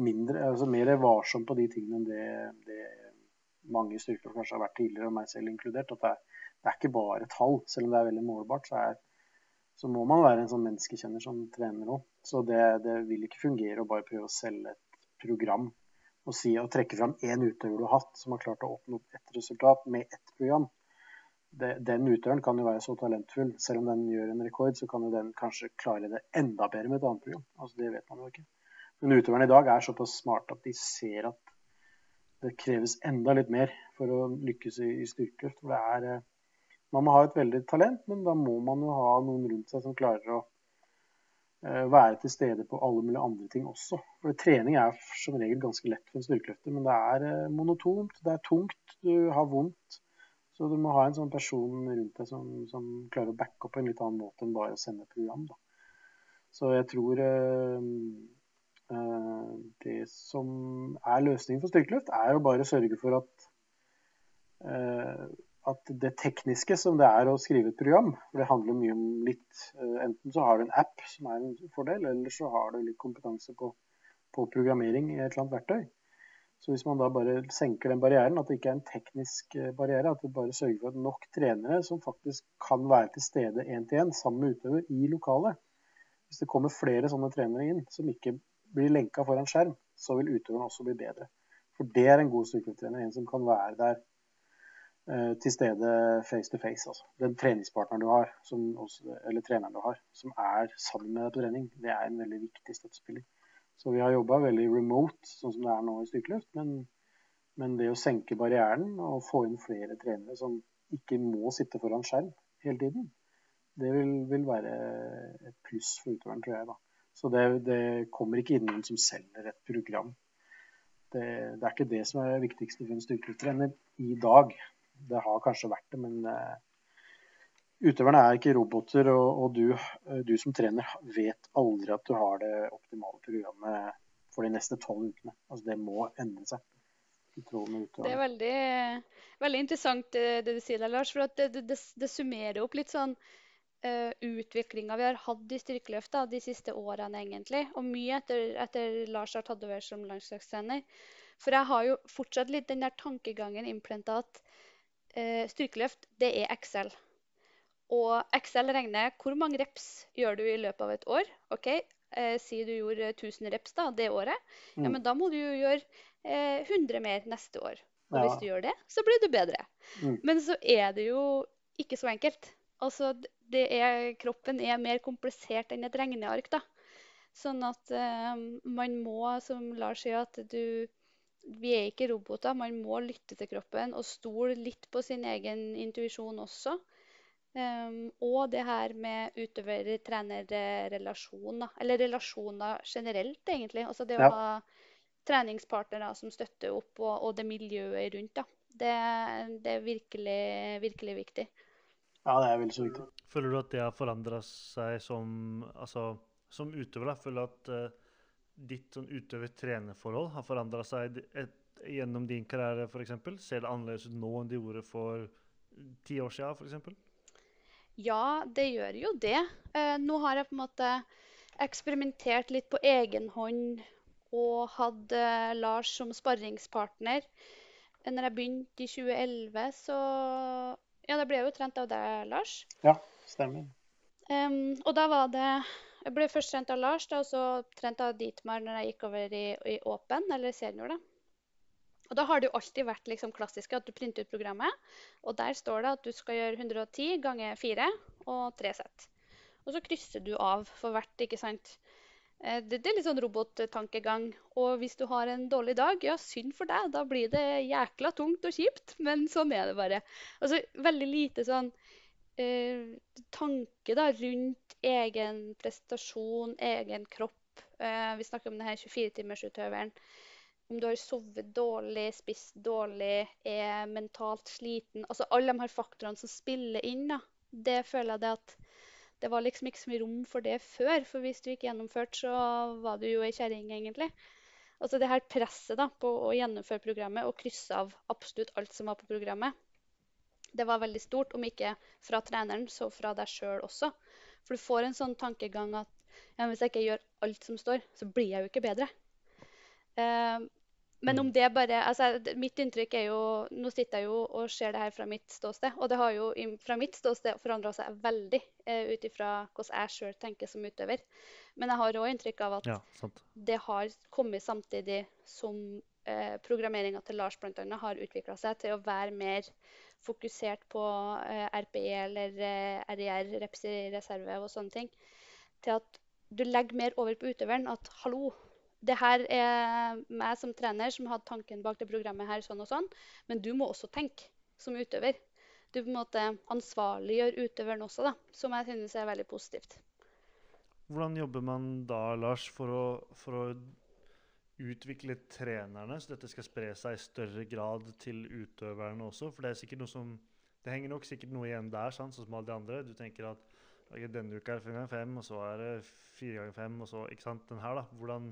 mindre, altså mer varsom på de tingene enn det, det mange styrker kanskje har vært tidligere, og meg selv inkludert. At det er, det er ikke bare tall. Selv om det er veldig målbart, så er så må man være en sånn menneskekjenner som trener òg. Så det, det, vil ikke fungere å bare prøve å selge et program og, si, og trekke fram én utøver du har hatt som har klart å oppnå ett resultat med ett program. Den utøveren kan jo være så talentfull. Selv om den gjør en rekord, så kan jo den kanskje klare det enda bedre med et annet program. Altså Det vet man jo ikke. Men utøverne i dag er såpass smarte at de ser at det kreves enda litt mer for å lykkes i, i styrkeløft. For det er eh, man må ha et veldig talent, men da må man jo ha noen rundt seg som klarer å eh, være til stede på alle mulige andre ting også. For Trening er som regel ganske lett for en styrkeløfter, men det er eh, monotont, det er tungt, du har vondt. Så du må ha en sånn person rundt deg som, som klarer å backe opp på en litt annen måte enn bare å sende program. Da. Så jeg tror eh, det som er løsningen for styrkeløft, er å bare sørge for at eh, at det tekniske som det er å skrive et program, for det handler mye om litt eh, Enten så har du en app som er en fordel, eller så har du litt kompetanse på, på programmering i et eller annet verktøy. Så hvis man da bare senker den barrieren, at det ikke er en teknisk eh, barriere, at du bare sørger for at nok trenere som faktisk kan være til stede én til én sammen med utøver i lokalet Hvis det kommer flere sånne trenere inn som ikke blir lenka foran skjerm, så vil utøveren også bli bedre. For det er en god styrketrener, en som kan være der Eh, til stede face to face. Altså. Den treningspartneren du har, også, eller treneren du har, som er sammen med deg på trening, det er en veldig viktig støttespiller. Så vi har jobba veldig remote, sånn som det er nå i styrkeløft. Men, men, det å senke barrieren og få inn flere trenere som ikke må sitte foran skjerm hele tiden, det vil, vil være et pluss for utøveren, tror jeg. da. Så det, det kommer ikke inn noen som selger et program. Det, det, er ikke det som er det viktigste for en styrketrener i dag det har kanskje vært det, men uh, utøverne er ikke roboter. Og, og du, uh, du, som trener vet aldri at du har det optimale programmet for de neste tolv ukene. Altså, det må endre seg. Det er veldig, veldig interessant det, det, du sier der, Lars. For det, det, det, summerer opp litt sånn uh, utviklinga vi har hatt i styrkeløft de siste årene, egentlig. Og mye etter, etter Lars har tatt over som landslagstrener. For jeg har jo fortsatt litt den der tankegangen innplenta at uh, styrkeløft, det er Excel. Og Excel regner hvor mange reps gjør du i løpet av et år. OK, eh, si du gjorde 1000 reps da, det året. Ja, mm. men da må du jo gjøre eh, 100 mer neste år. Og ja. hvis du gjør det, så blir du bedre. Mm. Men så er det jo ikke så enkelt. Altså, er, kroppen er mer komplisert enn et regneark. da. Sånn at eh, man må, som Lars sier, at du Vi er ikke roboter. Man må lytte til kroppen og stole litt på sin egen intuisjon også. Um, og det her med utøver-trener-relasjon. Eller relasjoner generelt, egentlig. Altså det å Ja. ha treningspartnere som støtter opp, og, og det miljøet rundt, da. Det, det er virkelig, virkelig viktig. Ja, det er veldig så viktig. Føler du at det har forandra seg som, altså, som utøver? da? Føler du at uh, ditt sånn utøver-trenerforhold har forandra seg et, gjennom din karriere, f.eks.? Ser det annerledes ut nå enn det gjorde for ti år siden, f.eks.? Ja, det gjør jo det. Uh, nå har jeg på en måte eksperimentert litt på egen hånd og hatt uh, Lars som sparringspartner. Eh, Når jeg begynte i 2011, så Ja, da ble jeg jo trent av deg, Lars. Ja, stemmer. Um, og da var det Jeg ble først trent av Lars, da, og så trent av Dietmar når jeg gikk over i, i Åpen, eller senior, da. Og da har det jo alltid vært liksom klassiske at du printer ut programmet, og der står det at du skal gjøre 110 ganger 4 og 3 sett. Og så krysser du av for hvert, ikke sant. Eh, Det, det er litt sånn robottankegang. Og hvis du har en dårlig dag, ja, synd for deg. Da blir det jækla tungt og kjipt, men sånn er det bare. Altså veldig lite sånn eh, tanke da, rundt egen prestasjon, egen kropp. Eh, vi snakker om denne her 24-timersutøveren. Om du har sovet dårlig, spist dårlig, er mentalt sliten. Altså alle de her faktorene som spiller inn, da. Det føler jeg det at det var liksom ikke så mye rom for det før. For hvis du ikke gjennomførte, så var du jo ei kjerring, egentlig. Altså det her presset da, på å gjennomføre programmet og krysse av absolutt alt som var på programmet, det var veldig stort. Om ikke fra treneren, så fra deg sjøl også. For du får en sånn tankegang at ja, hvis jeg ikke gjør alt som står, så blir jeg jo ikke bedre. Eh, men om det bare altså, Mitt inntrykk er jo Nå sitter jeg jo og ser det her fra mitt ståsted, og det har jo fra mitt ståsted forandra seg veldig eh, ut ifra hvordan jeg sjøl tenker som utøver. Men jeg har òg inntrykk av at Ja, det har kommet samtidig som eh, programmeringa til Lars annet har utvikla seg til å være mer fokusert på eh, RPE eller eh, RIR, reps i reserve og sånne ting. Til at du legger mer over på utøveren at hallo, det her er meg som trener som hadde tanken bak det programmet her sånn og sånn, men du må også tenke som utøver. Du på en måte ansvarliggjør utøveren også, da, som jeg synes er veldig positivt. Hvordan jobber man da, Lars, for å, for å utvikle trenerne, så dette skal spre seg i større grad til utøverne også? For det er sikkert noe som Det henger nok sikkert noe igjen der, sant? sånn som alle de andre. Du tenker at okay, denne uka er det fem ganger fem, og så er det fire ganger fem, og så ikke sant, den her, da. Hvordan,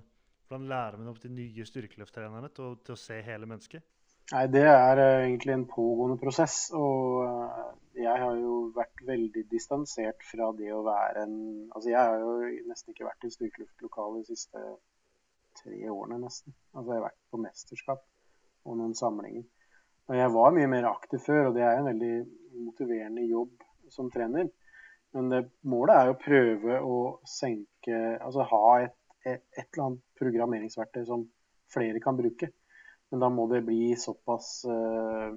hvordan lærer man opp de nye styrkeløfttrenerne til, til å se hele mennesket? Nei, det er eh, egentlig en pågående prosess. Og eh, jeg har jo vært veldig distansert fra det å være en Altså, jeg har jo nesten ikke vært i styrkeluftlokale de siste tre årene, nesten. Altså, jeg har vært på mesterskap og noen samlinger. Og jeg var mye mer aktiv før, og det er en veldig motiverende jobb som trener. Men det, målet er jo å prøve å senke Altså ha et, et, eller annet programmeringsverktøy som flere kan bruke. Men da må det bli såpass eh,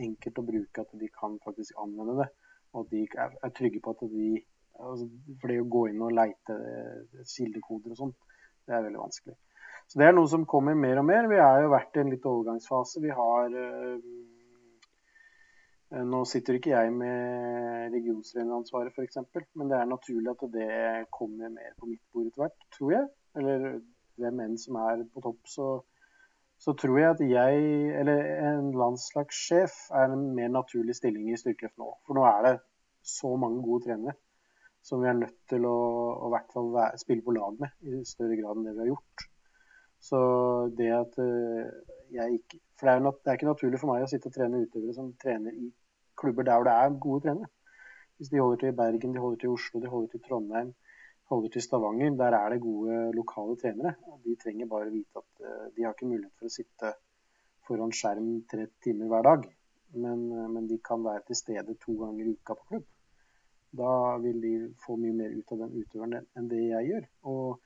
enkelt å bruke at de kan faktisk anvende det. Og at de er, er trygge på at de altså, For det å gå inn og leite eh, kildekoder og sånn, det er veldig vanskelig. Så det er noe som kommer mer og mer. Vi har jo vært i en litt overgangsfase. Vi har eh, Nå sitter ikke jeg med regionstreneransvaret f.eks., men det er naturlig at det kommer mer på mitt bord etter hvert, tror jeg. Eller hvem enn som er på topp, så, så tror jeg at jeg, eller en landslagssjef, er en mer naturlig stilling i styrkeløft nå. For nå er det så mange gode trenere som vi er nødt til å, å hvert fall være, spille på lag med i større grad enn det vi har gjort. Så det at eh, jeg ikke For det er, jo det er ikke naturlig for meg å sitte og trene utøvere som trener i klubber der hvor det er gode trenere. Hvis de holder til i Bergen, de holder til i Oslo, de holder til i Trondheim, holder til Stavanger, der er det gode lokale trenere. De trenger bare vite at eh, de har ikke mulighet for å sitte foran skjerm tre timer hver dag. Men, eh, men de kan være til stede to ganger i uka på klubb. Da vil de få mye mer ut av den utøveren enn det jeg gjør. Og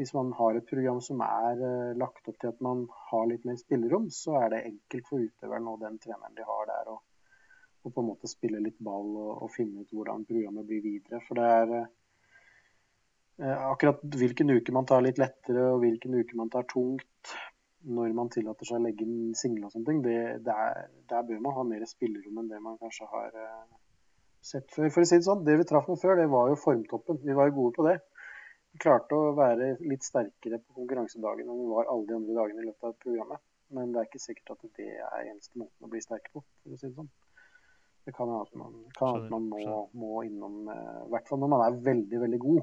hvis man har et program som er eh, lagt opp til at man har litt mer spillerom, så er det enkelt for utøveren og den treneren de har der, å, å på en måte spille litt ball og, og finne ut hvordan programmet blir videre. For det er, eh, Eh, akkurat hvilken uke man tar litt lettere og hvilken uke man tar tungt, når man tillater seg å legge inn single og sånne ting, det, det er, der bør man ha mer spillerom enn det man kanskje har eh, sett før. For å si det sånn, det vi traff med før, det var jo formtoppen. Vi var jo gode på det. Vi klarte å være litt sterkere på konkurransedagen enn vi var alle de andre dagene i løpet av programmet. Men det er ikke sikkert at det er eneste måten å bli sterk på, for å si det sånn. Det kan hende at man, kan at man må, må, innom, i hvert fall når man er veldig, veldig god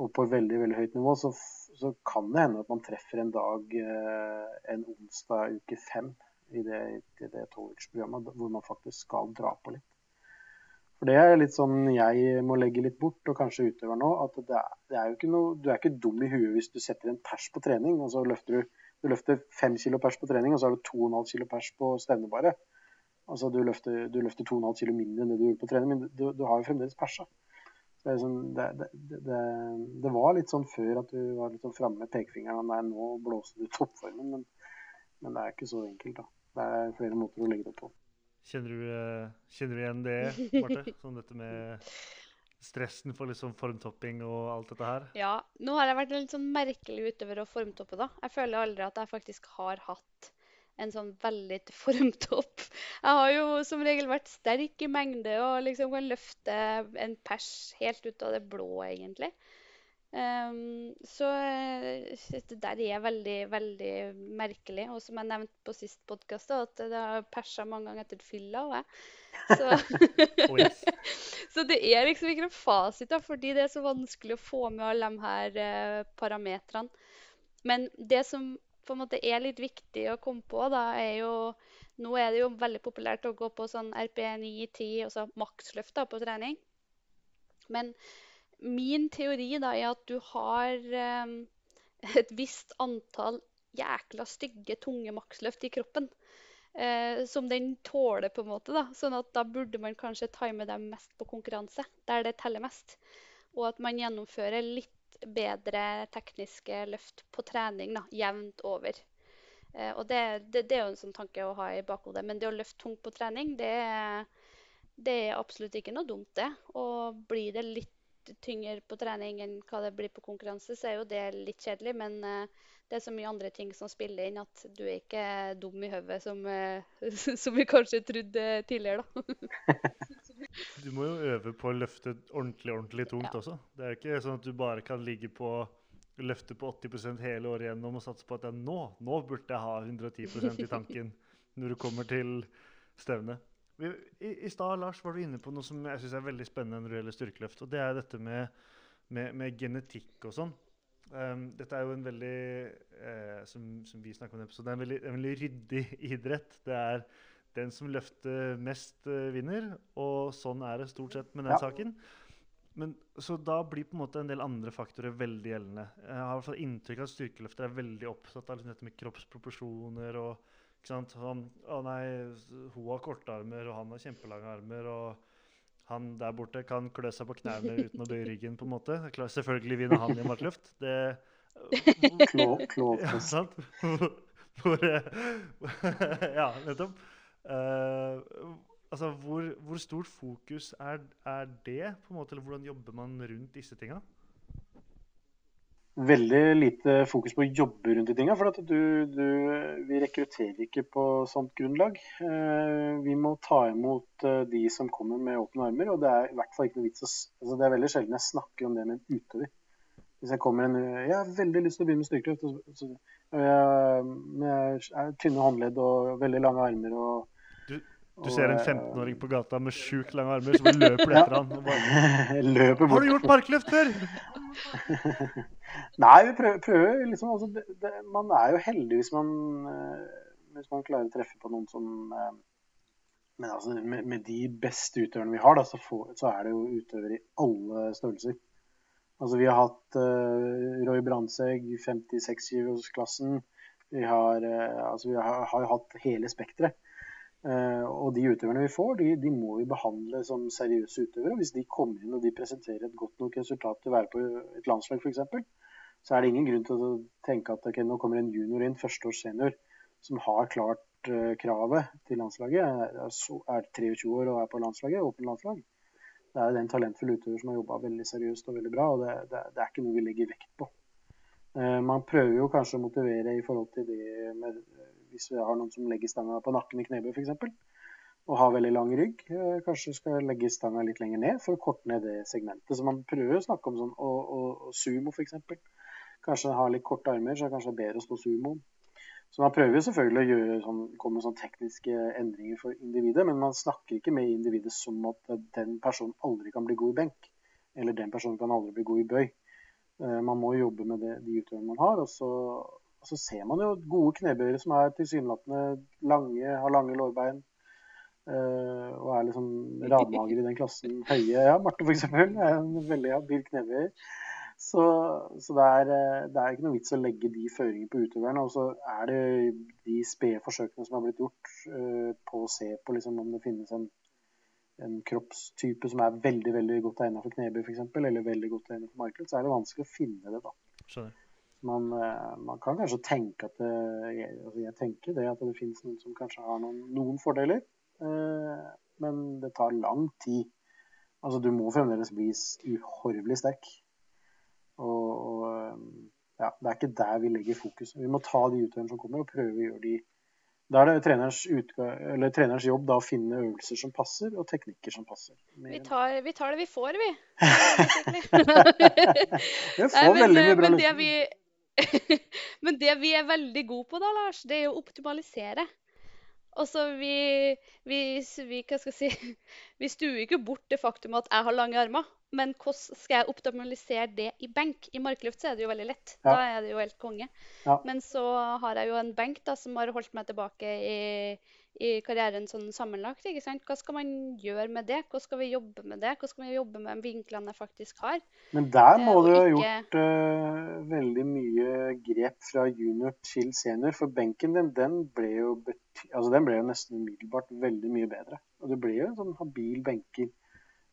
og på veldig veldig høyt nivå, så, så, kan det hende at man treffer en dag eh, en onsdag uke fem i det, i det programmet hvor man faktisk skal dra på litt. For Det er litt sånn jeg må legge litt bort, og kanskje utøver nå. at det er, det er jo ikke noe, Du er ikke dum i huet hvis du setter en pers på trening, og så løfter du du løfter fem kilo pers på trening, og så har du 2,5 kilo pers på stevnebaret. Altså du løfter, du løfter 2,5 kilo mindre enn det du gjorde på trening, men du, du har jo fremdeles persa. Det, sånn, det, det, det, var litt sånn før at du var litt sånn framme med pekefingeren. Nei, nå blåser du toppformen. Men, men, det er ikke så enkelt, da. Det er flere måter å legge det på. Kjenner du, eh, kjenner du igjen det, Marte? Sånn dette med stressen for liksom formtopping og alt dette her? Ja. Nå har jeg vært litt sånn merkelig utøver å formtoppe, da. Jeg føler aldri at jeg faktisk har hatt en sånn veldig formt opp. Jeg har jo som regel vært sterk i mengde og liksom kan løfte en pers helt ut av det blå, egentlig. Um, så uh, det der er veldig, veldig merkelig. Og som jeg nevnte på sist podkast, at det har persa mange ganger etter fylla òg, Så, så det er liksom ikke noen fasit, da, fordi det er så vanskelig å få med alle de her uh, parametrene. Men det som på en måte er litt viktig å komme på, da, er jo Nå er det jo veldig populært å gå på sånn RP9-10, altså maksløft på trening. Men min teori da er at du har um, et visst antall jækla stygge, tunge maksløft i kroppen. Eh, som den tåler, på en måte. da. Sånn at da burde man kanskje time dem mest på konkurranse, der det teller mest. Og at man gjennomfører litt bedre tekniske løft på trening da, jevnt over. Eh, og det, det, det, er jo en sånn tanke å ha i bakhodet. Men det å løfte tungt på trening, det, det er absolutt ikke noe dumt, det. Og blir det litt tyngre på trening enn hva det blir på konkurranse, så er jo det litt kjedelig. Men eh, det er så mye andre ting som spiller inn at du er ikke dum i hodet, som, eh, som, vi kanskje trodde tidligere, da. Du må jo øve på å løfte ordentlig ordentlig tungt ja. også. Det er ikke sånn at du bare kan ligge på løfte på 80% hele året gjennom og satse på at nå, nå burde jeg ha 110% i tanken når du kommer til stevnet. I, i stad Lars, var du inne på noe som jeg synes er veldig spennende når det gjelder styrkeløft. og Det er dette med, med, med genetikk og sånn. Um, dette er jo en veldig eh, som, som, vi snakker om i episoden, en veldig, en veldig ryddig idrett. Det er den som løfter mest, uh, vinner. Og sånn er det stort sett med den ja. saken. Men, så da blir på en måte en del andre faktorer veldig gjeldende. Jeg har i hvert fall inntrykk av at styrkeløfter er veldig opptatt av liksom dette med kroppsproporsjoner. og ikke sant? Han, å nei, hun har korte armer, og han har kjempelange armer. og han der borte kan klø seg på knærne uten å bøye ryggen. på en måte. Selvfølgelig vinner han i markløft. Det Klå, klå, ja, sant? Hvor, ja, nettopp. Uh, altså, hvor, hvor, stort fokus er, er, det, på en måte, eller hvordan jobber man rundt disse tinga? Veldig lite fokus på å jobbe rundt de tinga. For du, du, vi rekrutterer ikke på sånt grunnlag. Uh, vi må ta imot uh, de som kommer med åpne armer. Og det er i hvert fall ikke noe vits å altså, Det er veldig sjelden jeg snakker om det med en utøver. Hvis jeg kommer en Jeg har veldig lyst til å begynne med styrkeløft. Med tynne håndledd og veldig lange armer og du ser en 15-åring på gata med sjukt lange armer som løper etter han. Bare, Har du gjort parkløfter? før? Nei, vi prøver, prøver liksom altså, det, det, Man er jo heldig hvis man, eh, hvis man klarer å treffe på noen som eh, Men altså, med, med de beste utøverne vi har, da, så, får, så, er det jo utøvere i alle størrelser. Altså, vi har hatt uh, Roy Brandtzæg, 56-kilosklassen. Vi har, uh, altså, vi har, har hatt hele spekteret. Uh, og de utøverne vi får, de, de, må vi behandle som seriøse utøvere. Hvis de kommer inn og de presenterer et godt nok resultat til å være på et landslag f.eks., så er det ingen grunn til å tenke at okay, nå kommer en junior inn, førsteårs senior, som har klart kravet til landslaget, er, er 23 år og er på landslaget, åpent landslag. Det er jo en talentfull utøver som har jobba veldig seriøst og veldig bra, og det, det, det er ikke noe vi legger vekt på. Eh, man prøver jo kanskje å motivere i forhold til det med hvis vi har noen som legger stanga på nakken i knebøy f.eks. Og har veldig lang rygg. eh, Kanskje skal legge stanga litt lenger ned for å korte ned det segmentet. Så man prøver å snakke om sånn og, og, og sumo f.eks. Kanskje ha litt korte armer, så er det kanskje bedre å stå sumo. Så man prøver jo selvfølgelig å gjøre sånn, komme med sånn tekniske endringer for individet, men man snakker ikke med individet som at den personen aldri kan bli god i benk. Eller den personen kan aldri bli god i bøy. Eh, Man må jobbe med det, de utøverne man har. Og så, og så ser man jo gode knebøyere som er tilsynelatende lange, har lange lårbein. eh, og er liksom radmager i den klassen. Høye. Ja, Marte f.eks. er en veldig habil knebøyer. Så, så det, er, eh, det er ikke noe vits å legge de føringene på utøverne. Og så er det de spede forsøkene som har blitt gjort uh, på å se på liksom, om det finnes en, en kroppstype som er veldig veldig godt egnet for knebøy f.eks., eller veldig godt egnet for marked, så er det vanskelig å finne det. da. Man, uh, man kan kanskje tenke at det, jeg, altså jeg tenker det at det finnes noen som kanskje har noen, noen fordeler, uh, men det tar lang tid. Altså, du må fremdeles bli uhorvelig sterk. Og, og eh, ja, det er ikke der vi legger fokus. Vi må ta de utøverne som kommer, og prøve å gjøre de Da er det trenerens, trenerens jobb da, å finne øvelser som passer, og teknikker som passer. Vi tar, vi tar det vi får, vi. vi får veldig mye bra men det løsninger. vi, men det vi er veldig gode på, da, Lars, det er jo å optimalisere. Altså, vi, vi, vi, si, vi stuer ikke bort det faktum at jeg har lange armer. Men hvordan skal jeg optimalisere det i benk? I markluft så er det jo veldig lett. Ja. Da er det jo helt konge. Ja. Men så har jeg jo en benk da, som har holdt meg tilbake i, i karrieren sånn sammenlagt. ikke sant? Hva skal man gjøre med det? Hvordan skal vi jobbe med det? Hvordan skal vi jobbe med vinklene jeg faktisk har? Men der må eh, du ha ikke- gjort uh, veldig mye grep fra junior til senior. For benken din den ble jo, bety altså, den ble jo nesten umiddelbart veldig mye bedre. Og du ble jo en sånn habil benker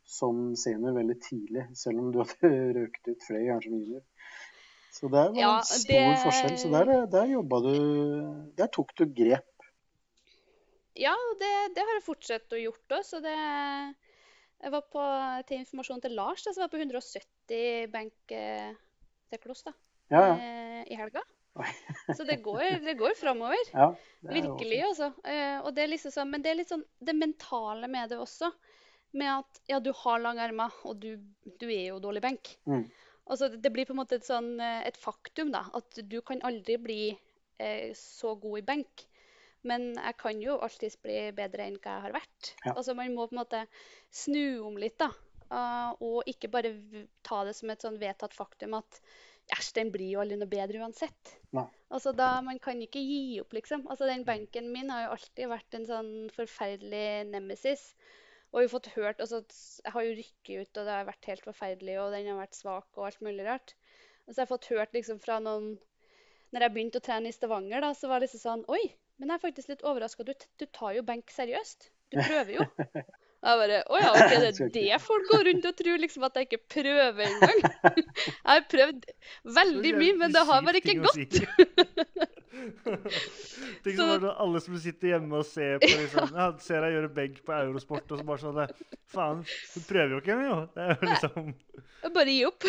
som senior veldig tidlig, selv om du hadde røket ut flere ganger som junior. Så det var Ja, en stor det- forskjell. Så der, der jobba du Der tok du grep. Ja, det, det har jeg fortsatt å gjort òg, så det Jeg var på, til informasjon til Lars, da, som var på 170 benk eh, til kloss da, Ja, ja. eh, i helga. Så det går, det går framover. ja Virkelig, altså. Eh, og det er liksom sånn, men det er litt sånn det mentale med det også. Med at ja, du har lange ermer, og du, du er jo dårlig benk. Mm. Altså, det blir på en måte et, sånn, eh, et faktum, da. At du kan aldri bli eh, så god i benk. Men jeg kan jo alltids bli bedre enn hva jeg har vært. Ja. Altså, man må på en måte snu om litt, da. Ah, og ikke bare ta det som et sånn vedtatt faktum at Æsj, den blir jo aldri noe bedre uansett. Ja. Altså, da, Man kan ikke gi opp, liksom. Altså, Den benken min har jo alltid vært en sånn forferdelig nemesis. Og vi har fått hørt, altså, Jeg har jo rykket ut, og det har vært helt forferdelig, og den har vært svak og alt mulig rart. Og så har jeg fått hørt liksom fra noen Når jeg begynte å trene i Stavanger, da, så var det liksom sånn Oi, men jeg er faktisk litt overraska. Du, du tar jo benk seriøst. Du prøver jo. Og jeg bare Å ja, OK, det er det folk går rundt og tror, liksom at jeg ikke prøver engang. Jeg har prøvd veldig mye, men det har bare ikke gått. Tenk Så- så sånn alle som sitter hjemme og ser på liksom, ja, ser deg gjøre benk på Eurosport, og så bare sånn Faen, du prøver jo ikke engang, jo. Liksom Bare gi opp.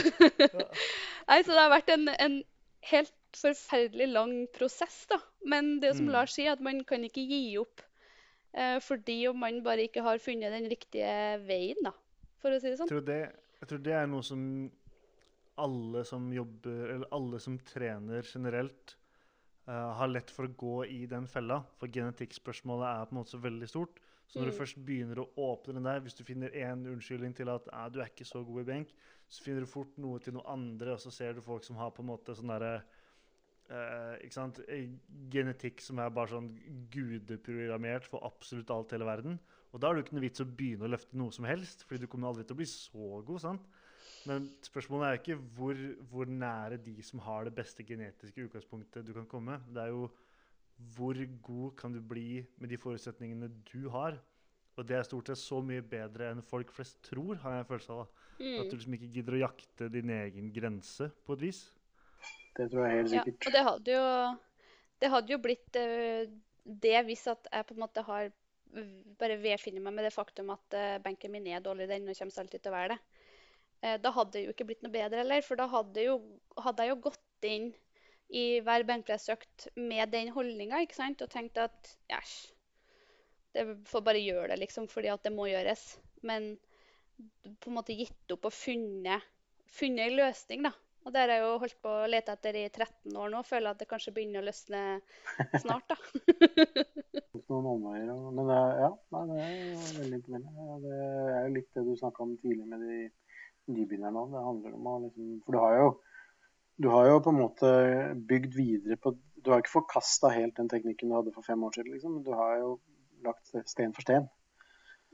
Nei, så det har vært en, en helt forferdelig lang prosess, da. Men det som Mm. Lars sier, at man kan ikke gi opp eh, fordi om man bare ikke har funnet den riktige veien, da. For å si det sånn. Jeg tror det, jeg tror det er noe som alle som jobber, eller alle som trener generelt, har lett for å gå i den fella. For genetikkspørsmålet er på en måte så veldig stort. Så når du Mm. først begynner å åpne den der, hvis du finner én unnskyldning til at eh, du er ikke så god i benk, så finner du fort noe til noe andre, og så ser du folk som har på en måte sånn derre eh, sant? Eh, Genetikk som er bare sånn gudeprogrammert for absolutt alt i hele verden. Og da er det ikke noe vits å begynne å løfte noe som helst, fordi du kommer aldri til å bli så god. sant? Men spørsmålet er ikke hvor, hvor nære de som har det beste genetiske utgangspunktet du kan komme. Det er jo hvor god kan du bli med de forutsetningene du har. Og det er stort sett så mye bedre enn folk flest tror, har jeg en følelse av. da. At Mm. du liksom ikke gidder å jakte din egen grense, på et vis. Det tror jeg helt Ja, og det hadde jo, det hadde jo blitt eh, det hvis at jeg på en måte har bare vedfinner meg med det faktum at banken benken min er dårlig, den og kommer alltid til å være det. Eh, da hadde det jo ikke blitt noe bedre heller, for da hadde, jo, hadde jeg jo gått inn i hver benkpressøkt med den holdninga og tenkt at æsj, det får bare gjøre det, liksom, fordi at det må gjøres. Men på en måte gitt opp og funnet, funnet en løsning, da. Og det har jeg jo holdt på å lete etter i 13 år nå. Føler at det kanskje begynner å løsne snart, da. Noen omveier, men det ja, det er veldig imponerende. Det er jo litt det du snakka om tidlig med de nybegynnerne nå, Det handler om å liksom For du har jo du har jo på en måte bygd videre på Du har ikke forkasta helt den teknikken du hadde for fem år siden, liksom. Men du har jo lagt sten for sten.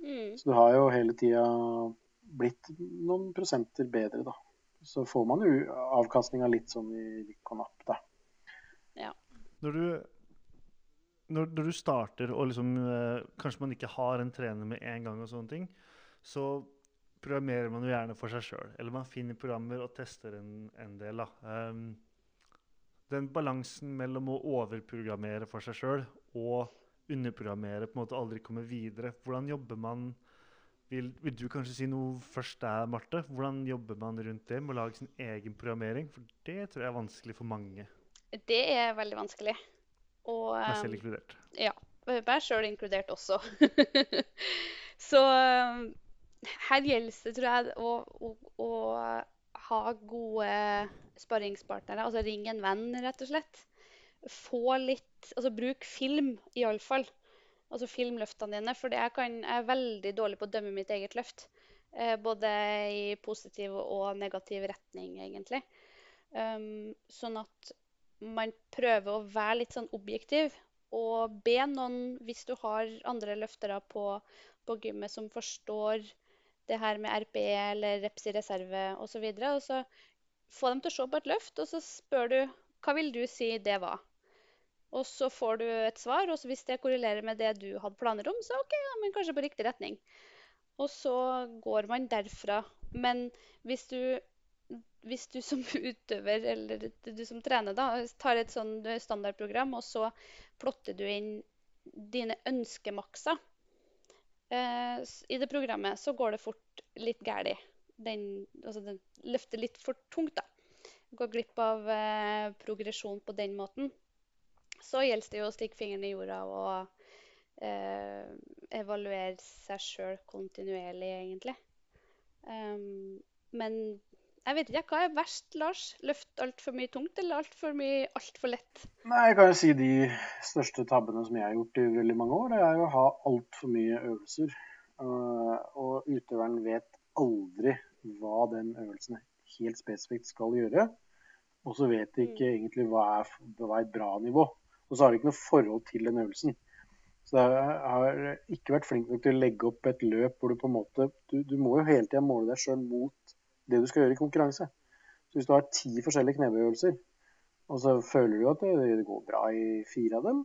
Mm. Så du har jo hele tida blitt noen prosenter bedre, da. Så får man jo avkastninga litt sånn i rykk og napp, da. Når du, når, når du starter og liksom eh, Kanskje man ikke har en trener med en gang, og sånne ting, så programmerer man jo gjerne for seg sjøl. Eller man finner programmer og tester en, en del. Ehm, den balansen mellom å overprogrammere for seg sjøl og underprogrammere, på en måte aldri komme videre. Hvordan jobber man vil, vil du kanskje si noe først der, Marte? Hvordan jobber man rundt det med å lage sin egen programmering? For det tror jeg er vanskelig for mange, Det er veldig vanskelig. Og meg selv inkludert. Ja. meg sjøl inkludert også. Så um, her gjelder det, tror jeg, å, å, å ha gode sparringspartnere. Altså ring en venn, rett og slett. Få litt Altså bruk film, iallfall. Altså film løftene dine. For jeg, kan, jeg er veldig dårlig på å dømme mitt eget løft. Eh, både i positiv og negativ retning, egentlig. Um, sånn at man prøver å være litt sånn objektiv. Og be noen, hvis du har andre løftere på, på gymmet som forstår det her med RPE eller reps i reserve osv., og, og så få dem til å se på et løft, og så spør du hva vil du si det var? Og så får du et svar, og hvis det korrelerer med det du hadde planer om, så OK, ja, men kanskje på riktig retning. Og så går man derfra. Men hvis du, hvis du som utøver, eller du som trener, da, tar et sånn standardprogram, og så plotter du inn dine ønskemakser i det programmet, så går det fort litt galt. Den, altså den løfter litt for tungt, da. Går glipp av eh, progresjon på den måten. Så gjelder det jo å stikke fingeren i jorda og eh, evaluere seg sjøl kontinuerlig, egentlig. Um, men jeg vet ikke, hva er verst, Lars? Løft altfor mye tungt eller altfor mye altfor lett? Nei, jeg kan jo si de største tabbene som jeg har gjort i veldig mange år, det er jo å ha altfor mye øvelser. Uh, og utøveren vet aldri hva den øvelsen helt spesifikt skal gjøre. Og så vet de ikke egentlig hva er, hva er et bra nivå. Og så har de ikke noe forhold til den øvelsen. Så jeg har ikke vært flink nok til å legge opp et løp hvor du på en måte Du, du må jo hele tida måle deg sjøl mot det du skal gjøre i konkurranse. Så hvis du har ti forskjellige knebøyøvelser, og så føler du at det, går bra i fire av dem,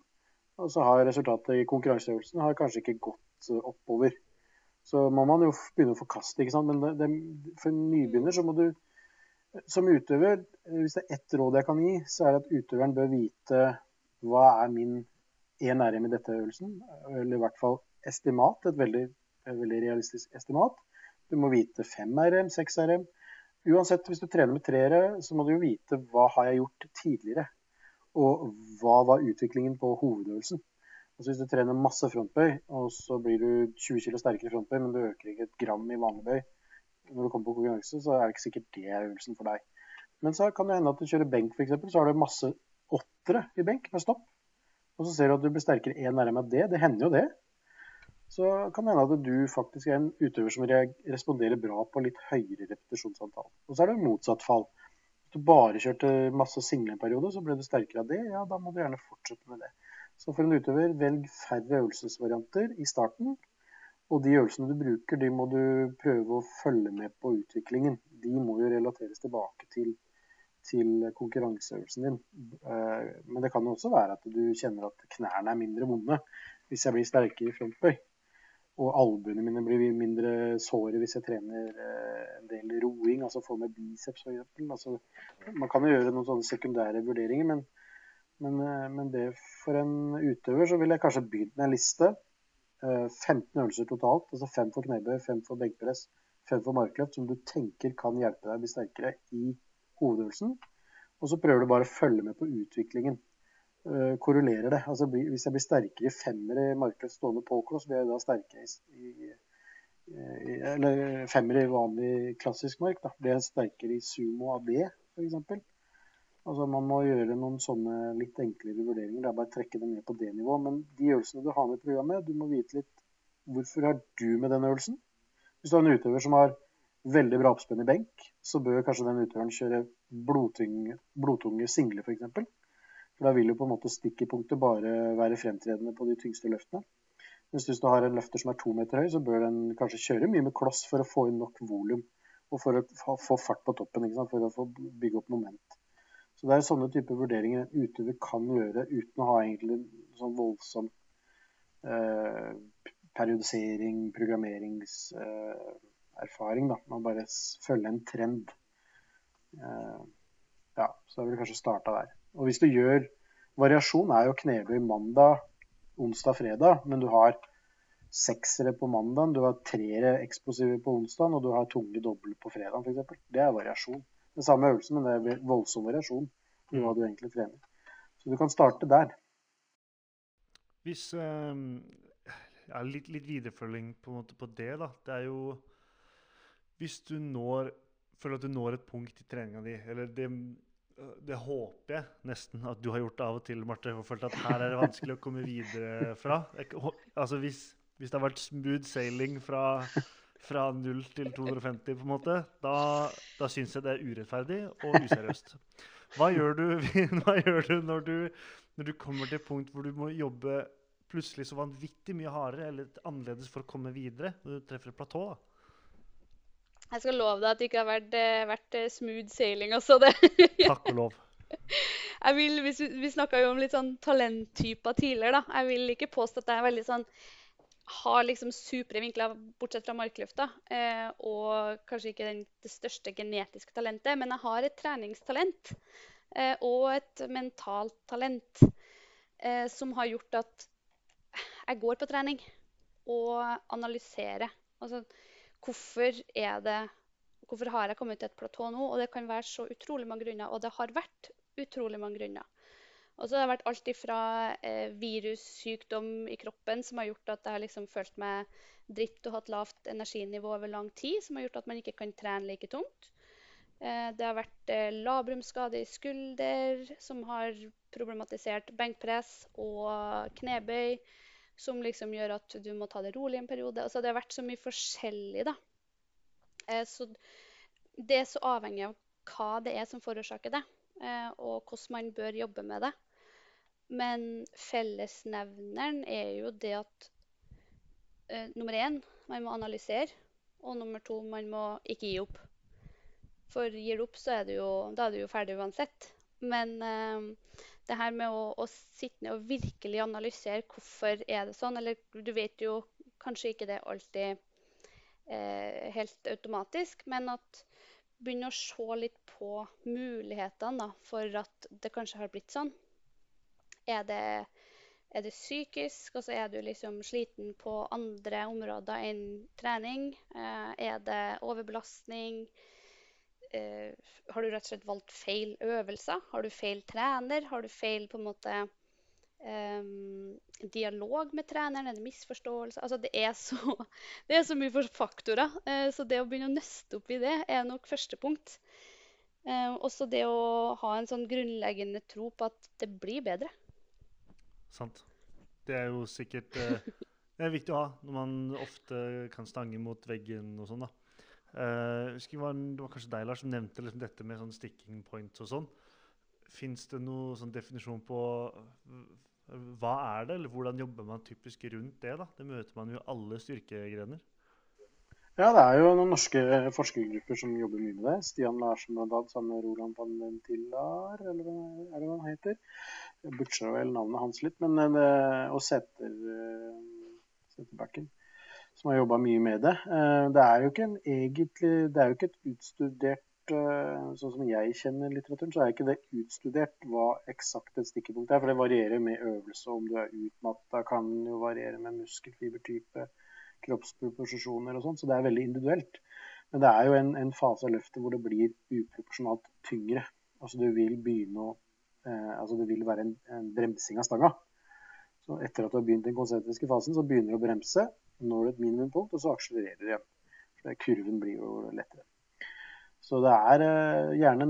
og så har resultatet i konkurranseøvelsen har kanskje ikke gått eh, oppover. Så må man jo begynne å forkaste. ikke sant? Men det, det, for en nybegynner så må du som utøver, hvis det er ett råd jeg kan gi, så er det at utøveren bør vite hva er min én RM i dette øvelsen, eller i hvert fall estimat, et veldig, veldig realistisk estimat. Du må vite 5 RM, 6 RM. Uansett, hvis du trener med treere, så må du jo vite hva har jeg gjort tidligere. Og hva var utviklingen på hovedøvelsen. Altså Hvis du trener masse frontbøy, og så blir du 20 kg sterkere frontbøy, men du øker ikke et gram i vanlig bøy når du kommer på konkurranse, så er det ikke sikkert det er øvelsen for deg. Men så kan det hende at du kjører benk, f.eks. Så har du masse åttere i benk med stopp. Og så ser du at du blir sterkere én RM av det. Det hender jo det. Så kan det hende at du faktisk er en utøver som re- responderer bra på litt høyere repetisjonsantall. Og så er det motsatt fall. Hvis du bare kjørte masse single en periode, så ble du sterkere av det. Ja, da må du gjerne fortsette med det. Så for en utøver, velg færre øvelsesvarianter i starten. Og de øvelsene du bruker, de må du prøve å følge med på utviklingen. De må jo relateres tilbake til, til konkurranseøvelsen din. Eh, Men det kan jo også være at du kjenner at knærne er mindre vonde hvis jeg blir sterkere i frontbøy. Og albuene mine blir mindre såre hvis jeg trener eh, en del roing, altså får med biceps f.eks. Altså, man kan jo gjøre noen sånne sekundære vurderinger, men, men, eh, men det for en utøver så ville jeg kanskje begynt med en liste. eh, 15 øvelser totalt. Altså fem for knebøy, fem for benkpress, fem for markløft, som du tenker kan hjelpe deg å bli sterkere i hovedøvelsen. Og så prøver du bare å følge med på utviklingen. Uh, korrelerer det. Altså, hvis jeg blir sterkere i femmer i markedet stående påkloss, blir jeg da sterkere i, i, i Eller femmer i vanlig klassisk mark. Da. Blir jeg sterkere i sumo AB, f.eks. Altså Man må gjøre noen sånne litt enklere vurderinger. Det er bare å trekke det ned på det nivået. Men de øvelsene du har med i programmet, du må vite litt hvorfor har du med den øvelsen. Hvis du har en utøver som har veldig bra oppspenn i benk, så bør kanskje den utøveren kjøre blodtunge, blodtunge single f.eks. For, da vil jo på en måte stikkepunktet bare være fremtredende på de tyngste løftene. Mens hvis du har en løfter som er to meter høy, så bør den kanskje kjøre mye med kloss for å få inn nok volum. Og for å få fart på toppen, for å få bygge opp moment. Så det er sånne typer vurderinger en utøver kan gjøre uten å ha egentlig sånn voldsom eh, periodisering, programmeringserfaring. Eh, Man bare følger en trend. Eh, ja, så jeg vil kanskje starta der. Og hvis du gjør Variasjon er jo knebøy mandag, onsdag, fredag, men du har seksere på mandag, du har treere eksplosive på onsdag, og du har tunge doble på fredag f.eks. Det er variasjon den samme øvelsen, men det er voldsom variasjon i hva du egentlig trener. Så du kan starte der. Hvis um, ja, litt, litt, viderefølging på, på det, da. Det er jo Hvis du når føler at du når et punkt i treninga di, eller det, det håper jeg nesten at du har gjort av og til, Marte, og følt at her er det vanskelig å komme videre fra. Altså hvis, hvis det har vært smooth sailing fra fra 0 til 250, på en måte, da, da syns jeg det er urettferdig og useriøst. Hva gjør du, hva gjør du, når, du når du kommer til et punkt hvor du må jobbe plutselig så vanvittig mye hardere eller annerledes for å komme videre? Når du treffer et platå? da? Jeg skal love deg at det ikke har vært, eh, vært eh, smooth sailing Altså det. Takk og lov. Jeg vil, Vi, vi snakka jo om litt sånn talenttyper tidligere. da. Jeg vil ikke påstå at jeg er veldig sånn har liksom supre vinkler, bortsett fra markløfta. Eh, og kanskje ikke den, det største genetiske talentet, men jeg har et treningstalent eh, og et mentalt talent eh, som har gjort at jeg går på trening og analyserer. Altså, hvorfor er det Hvorfor har jeg kommet til et platå nå? Og det kan være så utrolig mange grunner. Og det har vært utrolig mange grunner. Og så har det vært alt ifra eh, virussykdom i kroppen som har gjort at jeg har liksom følt meg dritt og hatt lavt energinivå over lang tid, som har gjort at man ikke kan trene like tungt. Eh, det har vært eh, labrumsskade i skulder som har problematisert benkpress og knebøy, som liksom gjør at du må ta det rolig en periode. Altså, det har vært så mye forskjellig, da. Eh, så det er så avhengig av hva det er som forårsaker det, eh, og hvordan man bør jobbe med det. Men fellesnevneren er jo det at eh, nummer én, man må analysere. Og nummer to, man må ikke gi opp. For gir du opp, så er du jo, da er du jo ferdig uansett. Men eh, det her med å, å, sitte ned og virkelig analysere hvorfor er det sånn, eller du vet jo kanskje ikke det alltid eh, helt automatisk, men at begynne å se litt på mulighetene for at det kanskje har blitt sånn. Er det, er det psykisk? Altså er du liksom sliten på andre områder enn trening? Eh, er det overbelastning? Eh, har du rett og slett valgt feil øvelser? Har du feil trener? Har du feil på en måte um, dialog med treneren? Er det misforståelse? Altså det er så, det er så mye faktorer. Uh, så det å begynne å nøste opp i det er nok første punkt. Uh, også det å ha en sånn grunnleggende tro på at det blir bedre. Sant. Det er jo sikkert eh, Det er viktig å ha når man ofte kan stange mot veggen og sånn. da. Uh, det, var, det var kanskje deg, Lars, som nevnte liksom dette med sånn sticking points og sånn. Fins det noen sånn definisjon på hva er det, eller hvordan jobber man typisk rundt det? da? Det møter man jo alle styrkegrener. Ja, det er jo noen norske forskergrupper som jobber mye med det. Stian Larsen bl.a. sammen med Roland van eller hva er det han heter. Jeg vel navnet hans litt, men det, eh, og Seter, eh, Seterbakken, som har jobba mye med det. Eh, det er jo ikke en egentlig er jo ikke et utstudert eh, sånn som jeg kjenner litteraturen, så er ikke det utstudert hva eksakt et stikkepunkt er. For det varierer med øvelse. Om du er utmatta, kan jo variere med muskelfibertype, kroppsproposisjoner og sånn. Så det er veldig individuelt. Men det er jo en, en fase av løftet hvor det blir uproporsjonalt tyngre. Altså du vil begynne å eh, Altså det vil være en, en bremsing av stanga. Så etter at du har begynt den konsentriske fasen, så begynner du å bremse. Når et minimumpunkt, og så akselererer du igjen. Så kurven blir jo lettere. Så det er eh, gjerne,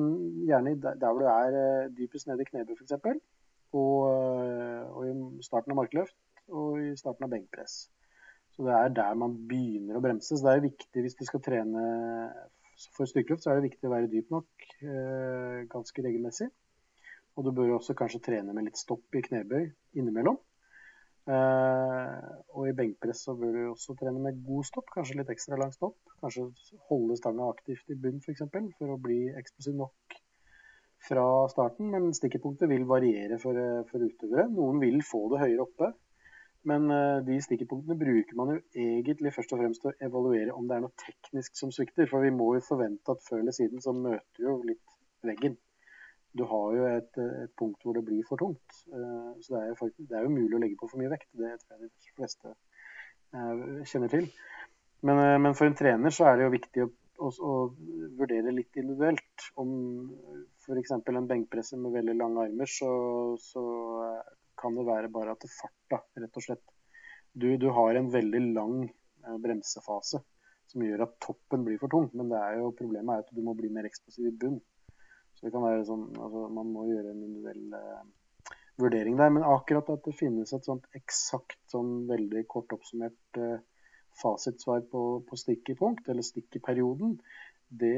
gjerne der hvor du er eh, dypest nede i knebøy f.eks. Og, eh, og i starten av markløft og i starten av benkpress. Så det er der man begynner å bremse. Så det er viktig hvis du skal trene for styrkeløft, så er det viktig å være dyp nok ganske regelmessig. Og du bør også kanskje trene med litt stopp i knebøy innimellom. Eh, og i benkpress så bør du også trene med god stopp, kanskje litt ekstra lang stopp. Kanskje holde stanga aktivt i bunn f.eks. For, for å bli eksplosiv nok fra starten. Men stikkepunktet vil variere for, eh, for utøvere. Noen vil få det høyere oppe. Men uh, de stikkepunktene bruker man jo egentlig først og fremst til å evaluere om det er noe teknisk som svikter. For vi må jo forvente at før eller siden så møter jo litt veggen du har jo et, et, punkt hvor det blir for tungt. Uh, så det er, faktisk, det er, jo mulig å legge på for mye vekt. Det tror jeg de fleste uh, kjenner til. Men, uh, men, for en trener så er det jo viktig å, å, å vurdere litt individuelt. Om f.eks. en benkpresser med veldig lange armer, så, så, kan det være bare at det farta, rett og slett. Du, du har en veldig lang bremsefase som gjør at toppen blir for tung. Men det er jo, problemet er at du må bli mer eksplosiv i bunn. Så det kan være sånn, altså Man må gjøre en individuell uh, vurdering der. Men akkurat at det finnes et sånt eksakt, sånn veldig kort oppsummert uh, fasitsvar på, på stikkepunkt, eller stikkeperioden, det,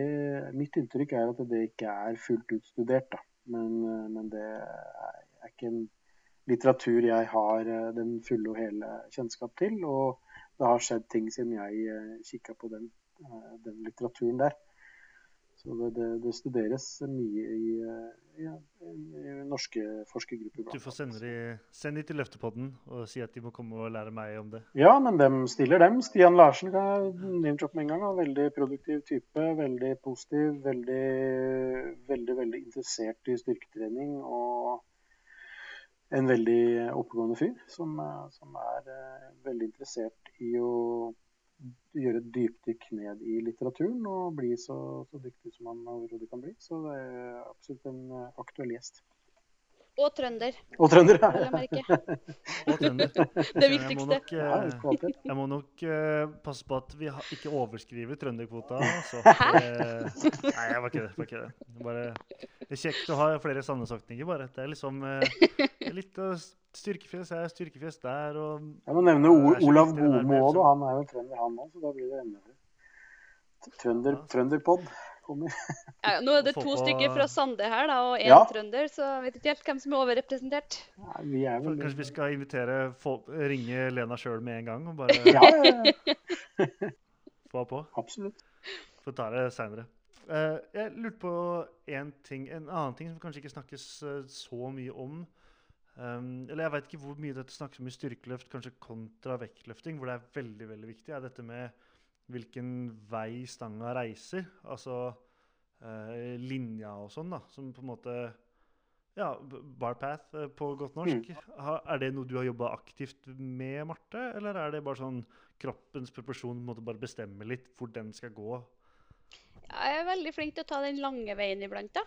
mitt inntrykk er at det ikke er fullt ut studert. Da. Men, uh, men det er, ikke en litteratur jeg har den fulle og hele kjennskap til. Og det har skjedd ting siden jeg kikka på den, den litteraturen der. Så det, det, det studeres mye i, i, i, norske forskergrupper. Du får sende de, send de til Løftepodden og si at de må komme og lære meg om det. Ja, men dem stiller dem. Stian Larsen kan name-droppe med en gang. Veldig produktiv type. Veldig positiv. Veldig, veldig, veldig interessert i styrketrening. Og en veldig oppegående fyr som, som er eh, veldig interessert i å gjøre et dypdykk ned i litteraturen og bli så, så dyktig som man overhodet kan bli. Så det er absolutt en eh, aktuell gjest. Og trønder. Og trønder, ja. og trønder. Det viktigste. Jeg må nok, jeg må nok uh, passe på at vi ikke overskriver trønderkvota. Altså. Uh, nei, jeg var ikke det. Var ikke det. Bare, det er kjekt å ha flere sannesakninger, bare. Det er liksom litt styrkefjes her, styrkefjes der. Og, jeg må nevne Olav Bomo òg, han er jo trønder, han òg. Så da blir det enda. Trønder, ja. Trønderpod kommer. Ja, nå er det to stykker fra Sande her da, og én ja. trønder, så jeg vet ikke helt hvem som er overrepresentert. Nei, vi er vel... Kanskje vi skal invitere folk, ringe Lena sjøl med en gang og bare ja, ja, få på? Absolutt. Få ta det seinere. Eh, jeg lurte på en ting, en annen ting som kanskje ikke snakkes uh, så mye om. Um, eller jeg veit ikke hvor mye dette snakkes om i styrkeløft kanskje kontra vektløfting, hvor det er veldig veldig viktig, er dette med hvilken vei stanga reiser. Altså uh, linja og sånn, da. Som på en måte Ja, barpath uh, på godt norsk. Mm. Ha, er det noe du har jobba aktivt med, Marte? Eller er det bare sånn kroppens proporsjon måtte bare bestemme litt hvor den skal gå? Jeg er veldig flink til å ta den lange veien iblant, da.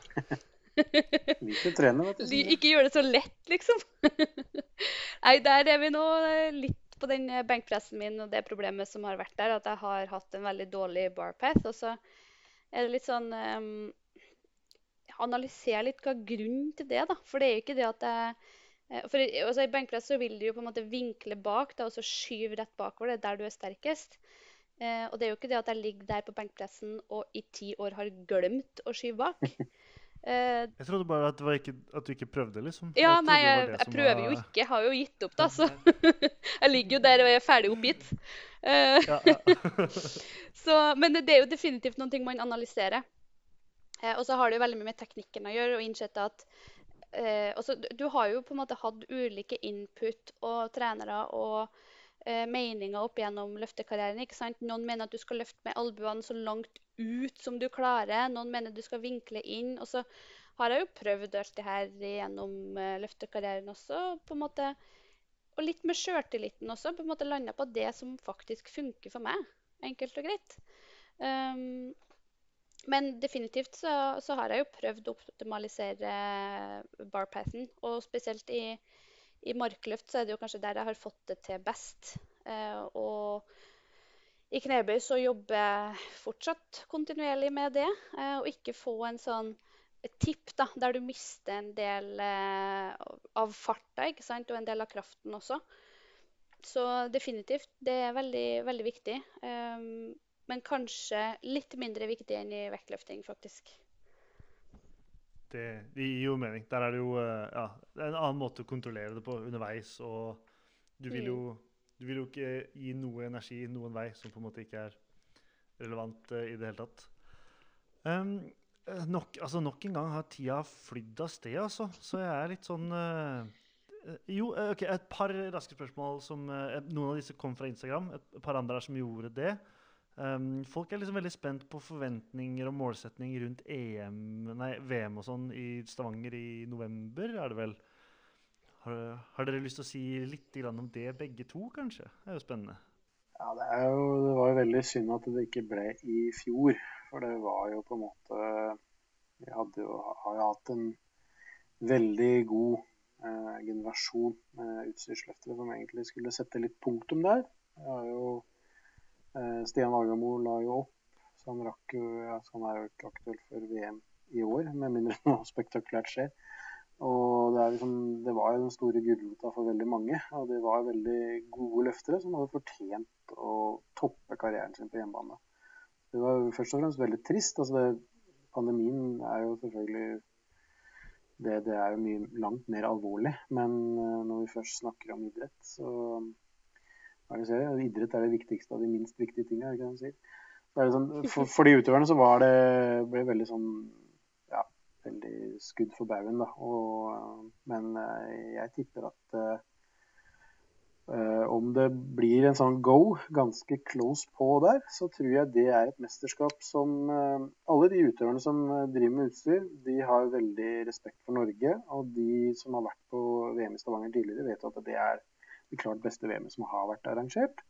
Liker trene, vet du. Ikke gjør det så lett, liksom. Nei, der er vi nå eh, litt på den eh, benkpressen min og det problemet som har vært der, at jeg har hatt en veldig dårlig barpath. Og så er det litt sånn um, Analysere litt hva er grunnen til det, da. For det er jo ikke det at jeg eh, for altså, I benkpress så vil du jo på en måte vinkle bak da, og så skyve rett bakover. Det er der du er sterkest. Eh, og det er jo ikke det at jeg ligger der på benkpressen og i ti år har glemt å skyve bak. Eh, jeg trodde bare at, ikke, at, du ikke prøvde, liksom. Ja, jeg nei, jeg, jeg prøver var... jo ikke. Jeg har jo gitt opp, da. Så jeg ligger jo der og er ferdig oppgitt. Eh, ja, ja. så, men det er jo definitivt noen ting man analyserer. Uh, og så har det jo veldig mye med teknikken å gjøre. og innsett at også, Du har jo på en måte hatt ulike input og trenere og meninger opp gjennom løftekarrieren. ikke sant? Noen mener at du skal løfte med albuene så langt ut som du klarer. Noen mener du skal vinkle inn. Og så har jeg jo prøvd alt det her gjennom uh, løftekarrieren også. på en måte, Og litt med sjøltilliten også. på en måte Landa på det som faktisk funker for meg. Enkelt og greit. Um, men definitivt så, så, har jeg jo prøvd å optimalisere barpathen. Og spesielt i, i markløft så er det jo kanskje der jeg har fått det til best. Uh, og i knebøy så jobber jeg fortsatt kontinuerlig med det. Eh, og ikke få en sånn tipp da, der du mister en del eh, av farta ikke sant? og en del av kraften også. Så definitivt, det er veldig, veldig viktig. Men kanskje litt mindre viktig enn i vektløfting, faktisk. Det, det, gir jo mening. Der er det jo ja, det er en annen måte å kontrollere det på underveis. Og du vil jo mm. Du vil jo ikke gi noe energi noen vei som på en måte ikke er relevant uh, i det hele tatt. Um, nok, altså nok, en gang har tida flydd av sted, altså. Så jeg er litt sånn uh, Jo, ok, et par raske spørsmål som uh, Noen av disse kom fra Instagram. Et par andre som gjorde det. Um, folk er liksom veldig spent på forventninger og målsetning rundt EM, nei, VM og sånn i Stavanger i november, er det vel? Har, har, dere lyst til å si litt om det, begge to, kanskje? Det er jo spennende. Ja, det, jo, det, var jo veldig synd at det ikke ble i fjor. For det var jo på en måte Vi jo, har jo hatt en veldig god eh, generasjon med utstyrsløftere som egentlig skulle sette litt punktum der. Vi har Jo, Stian Vagermo la jo opp, så han, rakk jo, ja, så han er jo ikke aktuell for VM i år, med mindre noe spektakulært skjer. Og det, liksom, det, var jo den store gulrota for veldig mange. Og det var veldig gode løftere som hadde fortjent å toppe karrieren sin på hjemmebane. Det var først og fremst veldig trist. Altså det, pandemien er jo selvfølgelig det, det, er jo mye langt mer alvorlig. Men uh, når vi først snakker om idrett, så er det, ser, idrett er det viktigste av de minst viktige de sier? Sånn, for, for, de utøverne så var det, ble veldig sånn veldig skudd for baugen. Men eh, jeg tipper at uh, om det blir en sånn go, ganske close på der, så tror jeg det er et mesterskap som uh, Alle de utøverne som driver med utstyr, de har veldig respekt for Norge. Og de som har vært på VM i Stavanger tidligere, vet at det er det klart beste VM som har vært arrangert.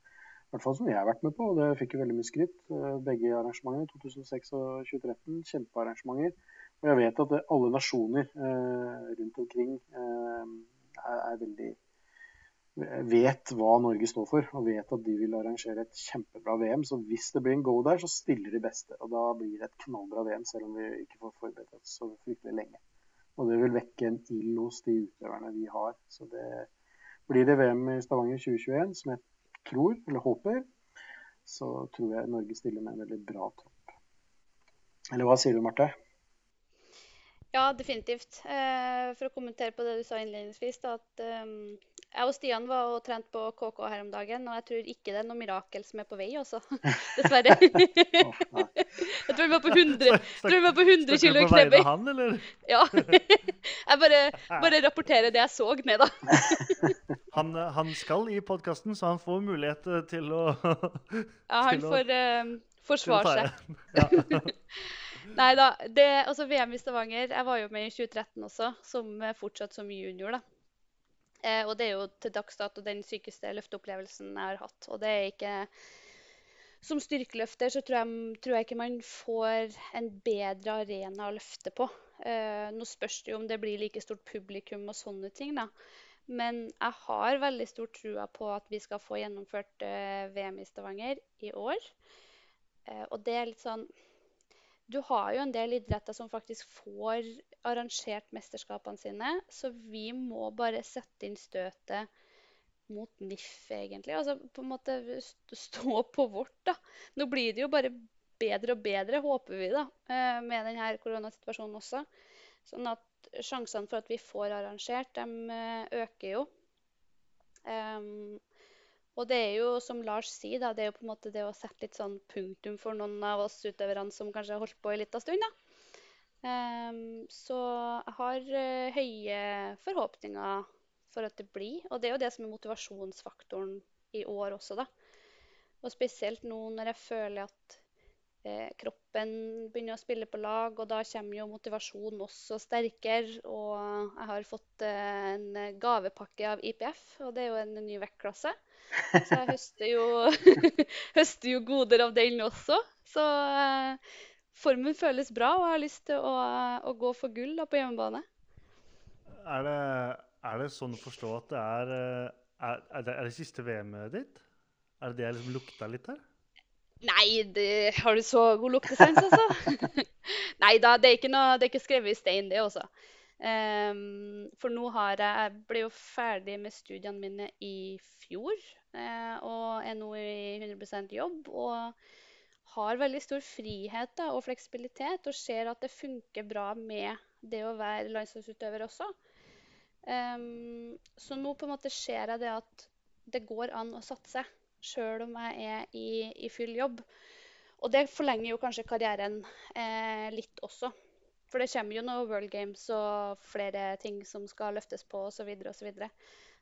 I hvert fall som jeg har vært med på, og det fikk jo veldig mye skritt. Begge arrangementene, 2006 og 2013, kjempearrangementer. Og jeg vet at alle nasjoner eh, rundt omkring eh, er, veldig vet hva Norge står for, og vet at de vil arrangere et kjempebra VM. Så hvis det blir en go der, så stiller de beste. Og da blir det et knallbra VM, selv om vi ikke får forberedt oss så fryktelig lenge. Og det vil vekke en ild hos de utøverne vi har. Så det blir det VM i Stavanger 2021, som jeg tror, eller håper, så tror jeg Norge stiller med en veldig bra tropp. Eller hva sier du, Marte? Ja, definitivt. Eh, for å kommentere på det du sa innledningsvis, da, at um, jeg og Stian var og trent på KK her om dagen, og jeg tror ikke det er noe mirakel som er på vei, også. Dessverre. jeg tror vi var på 100, tror vi var på 100 kilo i knebøy. han, eller? Ja. jeg bare, bare, rapporterer det jeg så ned, da. han, han, skal i podkasten, så han får mulighet til å Ja, han får uh, forsvare seg. Ja. Nei da. Altså VM i Stavanger Jeg var jo med i 2013 også, som eh, fortsatt som junior. da. Eh, og det er jo til dags dato den sykeste løfteopplevelsen jeg har hatt. Og det er ikke Som styrkeløfter så tror jeg, tror jeg ikke man får en bedre arena å løfte på. Eh, nå spørs det jo om det blir like stort publikum og sånne ting, da. Men jeg har veldig stor trua på at vi skal få gjennomført eh, VM i Stavanger i år. Eh, og det er litt sånn du har jo en del idretter som faktisk får arrangert mesterskapene sine, så vi må bare sette inn støtet mot NIF, egentlig. Altså på en måte stå på vårt, da. Nå blir det jo bare bedre og bedre, håper vi, da, eh, med denne koronasituasjonen også. Sånn at sjansene for at vi får arrangert, de eh, øker jo. Um, og det er jo, som Lars sier, da, det er jo på en måte det å sette litt sånn punktum for noen av oss utøverne som kanskje har holdt på en liten stund. da. Um, så jeg har uh, høye forhåpninger for at det blir. Og det er jo det som er motivasjonsfaktoren i år også, da. Og spesielt nå når jeg føler at kroppen begynner å spille på lag, og da kommer jo motivasjonen også sterkere. Og jeg har fått eh, en gavepakke av IPF, og det er jo en ny vektklasse. Så jeg høster jo, høster jo goder av den også. Så eh, formen føles bra, og jeg har lyst til å, å gå for gull da, på hjemmebane. Er det, er det sånn å forstå at det er eh, Er, er, det, det siste VM-et ditt? Er det det jeg liksom lukta litt her? Nei, det, har du så god luktesans, altså? Nei da, det det er ikke skrevet i stein, det også. Um, for nå har jeg Jeg ble jo ferdig med studiene mine i fjor. Uh, og er nå i 100% jobb. Og har veldig stor frihet da, og fleksibilitet. Og ser at det funker bra med det å være landslagsutøver også. Um, så nå på en måte ser jeg det at det går an å satse sjøl om jeg er i, i, full jobb. Og det forlenger jo kanskje karrieren eh, litt også. For det kommer jo noen World Games og flere ting som skal løftes på osv. Så, videre, og så, videre.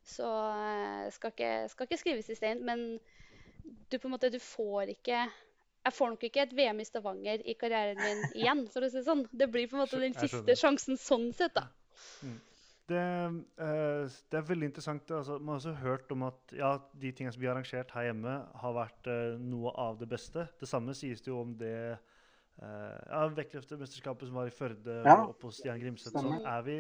så eh, skal, ikke, skal ikke skrives i stein. Men du på en måte, du får ikke jeg får nok ikke et VM i Stavanger i karrieren min igjen. for å si Det sånn. Det blir på en måte den siste sjansen sånn sett. da. Mm. Det, uh, det, er veldig interessant. Altså, man har også hørt om at ja, de tingene som har arrangert her hjemme, har vært uh, noe av det beste. Det samme sies det jo om det uh, ja, vektløftermesterskapet som var i Førde ja. oppe hos Stian Grimseth. Sånn. Er, vi,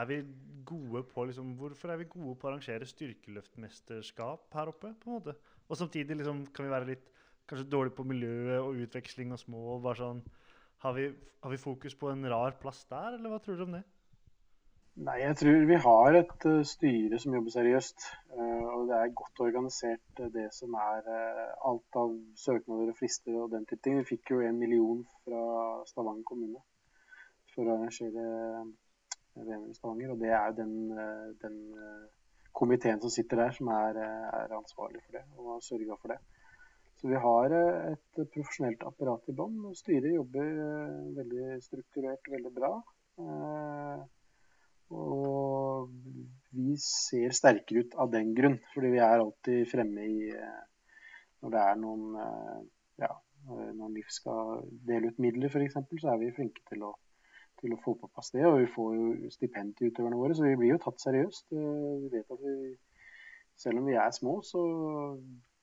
er vi gode på liksom, Hvorfor er vi gode på å arrangere styrkeløftmesterskap her oppe? på en måte? Og samtidig liksom, kan vi være litt kanskje dårlig på miljøet og utveksling og små. bare sånn, har vi, har vi fokus på en rar plass der, eller hva tror du om det? Nei, jeg tror vi har et uh, styre som jobber seriøst. Uh, og det er godt organisert, uh, det som er alt av søknader og frister og den type ting. Vi fikk jo en million fra Stavanger kommune for å arrangere VM i Stavanger. Og det er den, den komiteen som sitter der, som er, er, ansvarlig for det og har sørga for det. Så vi har et profesjonelt apparat i bånn. Styret jobber veldig strukturert, veldig bra. Og vi ser sterkere ut av den grunn, fordi vi er alltid fremme i eh, Når det er noen eh, ja, når NIF skal dele ut midler f.eks., så er vi flinke til å, til å, få på plass det. Og vi får jo stipend til utøverne våre, så vi blir jo tatt seriøst. Eh, vi vet at vi, selv om vi er små, så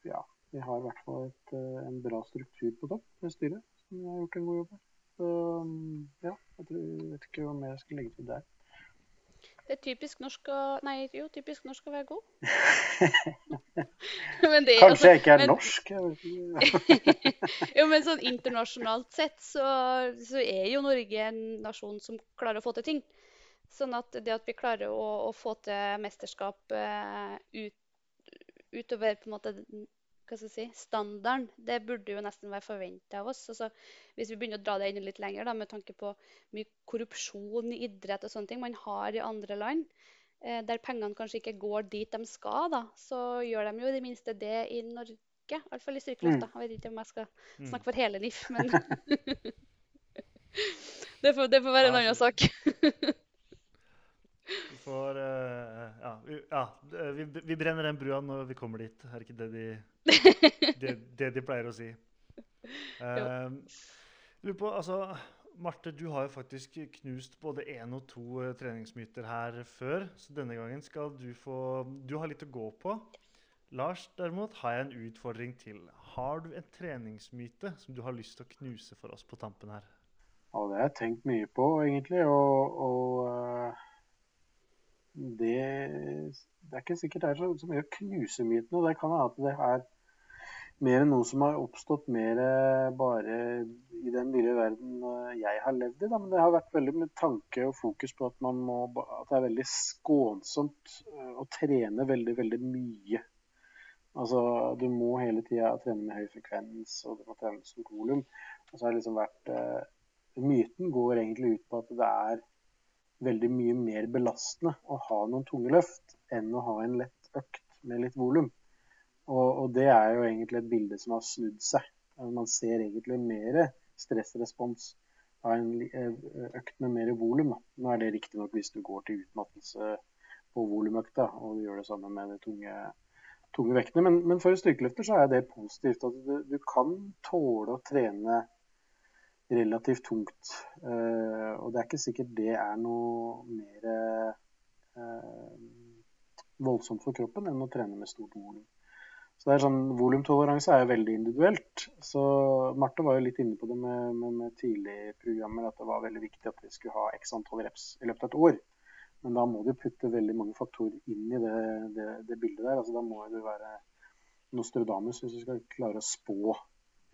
ja, vi har i hvert fall et, en bra struktur på topp med styret, som har gjort en god jobb. Så ja, jeg, tror, jeg vet ikke hva mer jeg skal legge til der. Det er typisk norsk å Nei, jo, typisk norsk å være god. det, Kanskje altså, jeg ikke er men, norsk? jo, men sånn internasjonalt sett så, så, er jo Norge en nasjon som klarer å få til ting. Sånn at det at vi klarer å, å få til mesterskap uh, ut, utover på en måte hva skal jeg si, standarden, det burde jo nesten være forventa av oss. Altså, hvis vi begynner å dra det inn litt lenger, da, med tanke på mye korrupsjon i idrett og sånne ting man har i andre land, eh, der pengene kanskje ikke går dit de skal, da, så gjør de jo i det minste det i Norge. Iallfall i styrkeløft. da, Jeg vet ikke om jeg skal mm. snakke for hele NIF, men det, får, det, får, være en annen sak. For uh, ja, vi, ja vi, vi, brenner den brua når vi kommer dit. Er ikke det de, det, det de pleier å si? Uh, lurer på, altså, Marte, du har jo faktisk knust både én og to uh, treningsmyter her før. Så denne gangen skal du få Du har litt å gå på. Lars, derimot, har jeg en utfordring til. Har du en treningsmyte som du har lyst til å knuse for oss på tampen her? Ja, det har jeg tenkt mye på, egentlig. Og, og det, det, er ikke sikkert det er så, så mye å knuse mytene. Det kan være at det er mer enn noe som har oppstått mer eh, bare i den lille verden eh, jeg har levd i. Da. Men det har vært veldig med tanke og fokus på at, må, at det er veldig skånsomt eh, å trene veldig, veldig mye. Altså, Du må hele tida trene med høy frekvens, og du må trene stort volum. Og så har det liksom vært Myten går egentlig ut på at det er veldig mye mer belastende å ha noen tunge løft enn å ha en lett økt med litt volum. Og, og, det er jo egentlig et bilde som har snudd seg. Man ser egentlig mer stressrespons av en eh, økt med mer volum. Nå er det riktignok hvis du går til utmattelse på volumøkta og du gjør det samme med de tunge, tunge vektene. Men, men, for styrkeløfter så er det positivt. at du, du kan tåle å trene relativt tungt. Eh, og det er ikke sikkert det er noe mer eh, voldsomt for kroppen enn å trene med stort volum. Så det er sånn, Volumtoleranse er jo veldig individuelt. Så Marte var jo litt inne på det med, med, med tidlige programmer, at det var veldig viktig at vi skulle ha x antall reps i løpet av et år. Men da må du putte veldig mange faktorer inn i det, det, det bildet der. Altså, da må du være Nostradamus hvis du skal klare å spå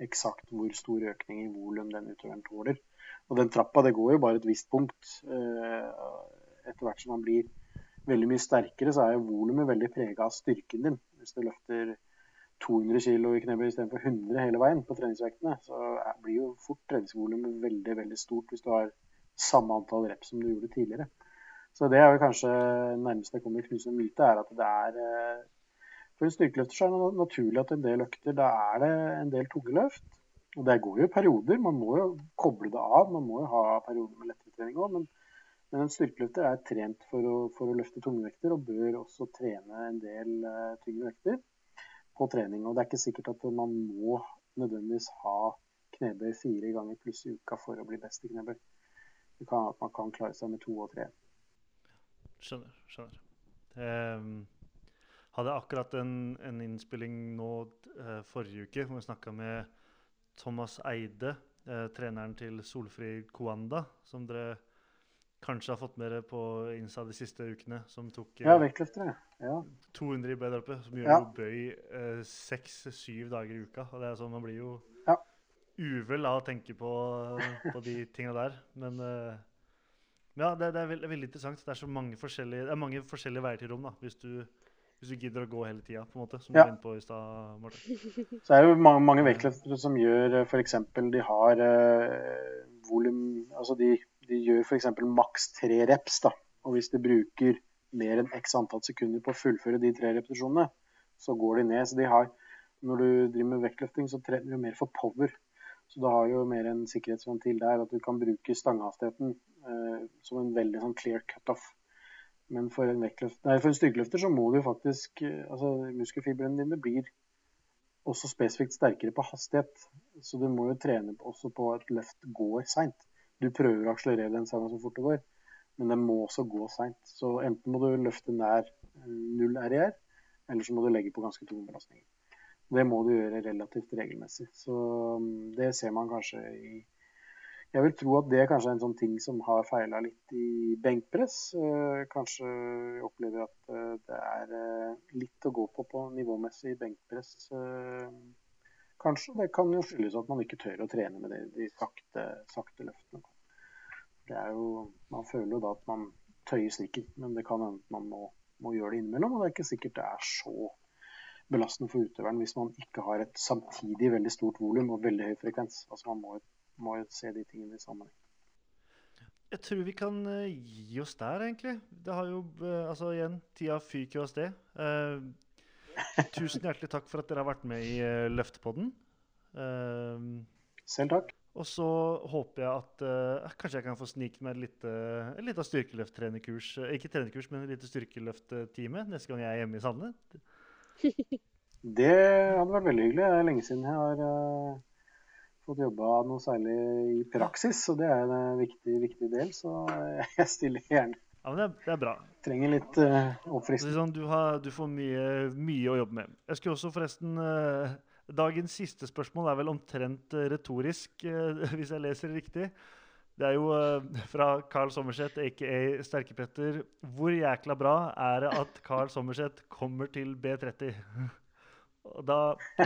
eksakt hvor stor økning i volum den utøveren tåler. Og den trappa det går jo bare et visst punkt. Eh, etter hvert som man blir veldig mye sterkere, så er jo volumet veldig prega av styrken din. Hvis du løfter 200 kg i knebøy istedenfor 100 hele veien på treningsvektene, så blir jo fort treningsvolumet veldig veldig stort hvis du har samme antall rep som du gjorde tidligere. Så det er jo kanskje nærmest jeg kommer knuse en myte, er at det er eh, For en styrkeløfter er det naturlig at en del økter, da er det en del tunge løft. Og det går jo i perioder. Man må jo koble det av. Man må jo ha perioder med lettere trening òg. Men, men, en styrkeløfter er trent for å, for å løfte tunge vekter, og bør også trene en del uh, tyngre vekter på trening. Og det er ikke sikkert at man må nødvendigvis ha knebøy fire ganger pluss i uka for å bli best i knebøy. Det kan man kan klare seg med to og tre. Skjønner. skjønner. Um, hadde akkurat en, en innspilling nå uh, forrige uke hvor vi snakka med Thomas Eide, uh, treneren til Solfri Koanda, som dere kanskje har fått med dere på Insta de siste ukene, som tok ja, vektløftere. Ja. 200 i bedroppe, som gjør ja. jo bøy seks-syv eh, dager i uka. og det er sånn, Man blir jo ja. uvel av å tenke på, på de tinga der. Men eh, ja, det, det, er veldig, veldig, interessant. Det er, så mange det er mange forskjellige veier til rom da, hvis du, hvis du gidder å gå hele tida, på en måte, som ja. du var på i stad, Martin. Så er det jo mange, mange vektløftere som gjør eh, f.eks. de har eh, volum Altså de de gjør f.eks. maks tre reps. da, og Hvis de bruker mer enn x antall sekunder på å fullføre de tre repetisjonene, så går de ned. Så de har, Når du driver med vektløfting, så trener du mer for power. Så du har jo mer en sikkerhetsventil der, at du kan bruke stanghastigheten eh, som en veldig sånn clear cutoff. Men for en, nei, for en styrkeløfter så må du faktisk eh, altså Muskelfibrene dine blir også spesifikt sterkere på hastighet. Så du må jo trene også på at løft går seint du prøver å akselerere den samme så fort det går, men den må også gå seint. Så enten må du løfte nær eh, null RIR, eller så må du legge på ganske tunge belastninger. Det må du gjøre relativt regelmessig. Så mm, det ser man kanskje i Jeg vil tro at det kanskje er en sånn ting som har feila litt i benkpress. Eh, kanskje opplever at eh, det er litt å gå på på nivåmessig benkpress kanskje. Det kan jo skyldes at man ikke tør å trene med de, de sakte, sakte, løftene. Det er jo, man føler jo da at man tøyer strikken, men det kan hende man må, må, gjøre det innimellom. Og det er ikke sikkert det er så belastende for utøveren hvis man ikke har et samtidig veldig stort volum og veldig høy frekvens. Altså Man må, må jo se de tingene i sammenheng. Jeg tror vi kan uh, gi oss der, egentlig. Det har jo uh, Altså igjen, tida fyker jo av sted. Uh, Tusen hjertelig takk for at dere har vært med i uh, Løftepodden. Uh, Selv takk. Og så håper jeg at uh, kanskje jeg kan få snike med et lite, et lite styrkeløfttrenerkurs. Ikke trenerkurs, men et lite styrkeløfttime neste gang jeg er hjemme i Sande. Det hadde vært veldig hyggelig. Det er lenge siden jeg har fått jobba noe særlig i praksis, og det er en viktig, viktig del. Så jeg stiller gjerne ja, men det er, det er bra. Trenger litt uh, oppfriskning. Sånn, du, du, får mye, mye, å jobbe med. Jeg skulle også forresten uh, Dagens siste spørsmål er vel omtrent uh, retorisk, hvis jeg leser riktig. Det er jo fra Carl Sommerseth, aka Sterkepetter. Hvor jækla bra er det at Carl Sommerseth kommer til B30? Og da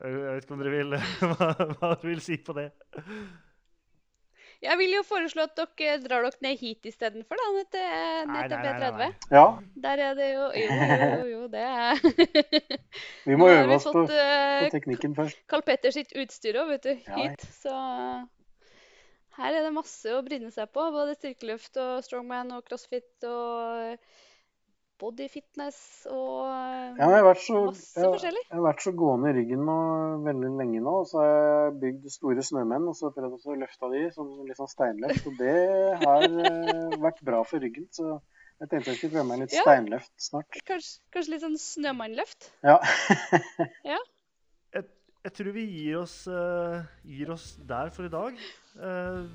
Jeg vet ikke om dere vil hva, hva dere vil si på det. Jeg vil jo foreslå at dere drar dere ned hit istedenfor, da. Ned til, ned til B30. Ja. Der er det jo Jo, jo, jo, det er Vi må øve oss på, på, eh, teknikken først. Carl Petter sitt utstyr òg, vet du. Hit. Så her er det masse å bryne seg på. Både styrkeløft og strongman og crossfit og body fitness og ja, så, masse jeg, forskjellig. Jeg har vært så gående i ryggen nå, veldig lenge nå. Og Så har jeg bygd store snømenn og så prøvd å løfte de som litt sånn steinløft. Og det har uh, vært bra for ryggen. Så jeg tenkte jeg skulle prøve meg litt ja. steinløft snart. Kanskje, kanskje, litt sånn snømannløft? Ja. ja. Jeg, tror vi gir oss, uh, gir oss der for i dag. Uh,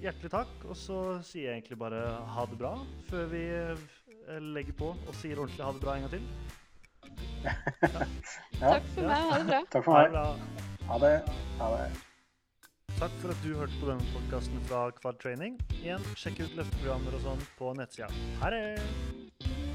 hjertelig takk. Og så sier jeg egentlig bare ha det bra før vi uh, legger på og sier ordentlig ha det bra en gang til. Ja, Takk for meg. Ha det bra. takk for Ha det meg. Ha det. Ha det. Takk for at du hørte på denne podkasten fra Quad Training. Igjen, sjekk ut løfteprogrammer og sånn på nettsida. Ha det!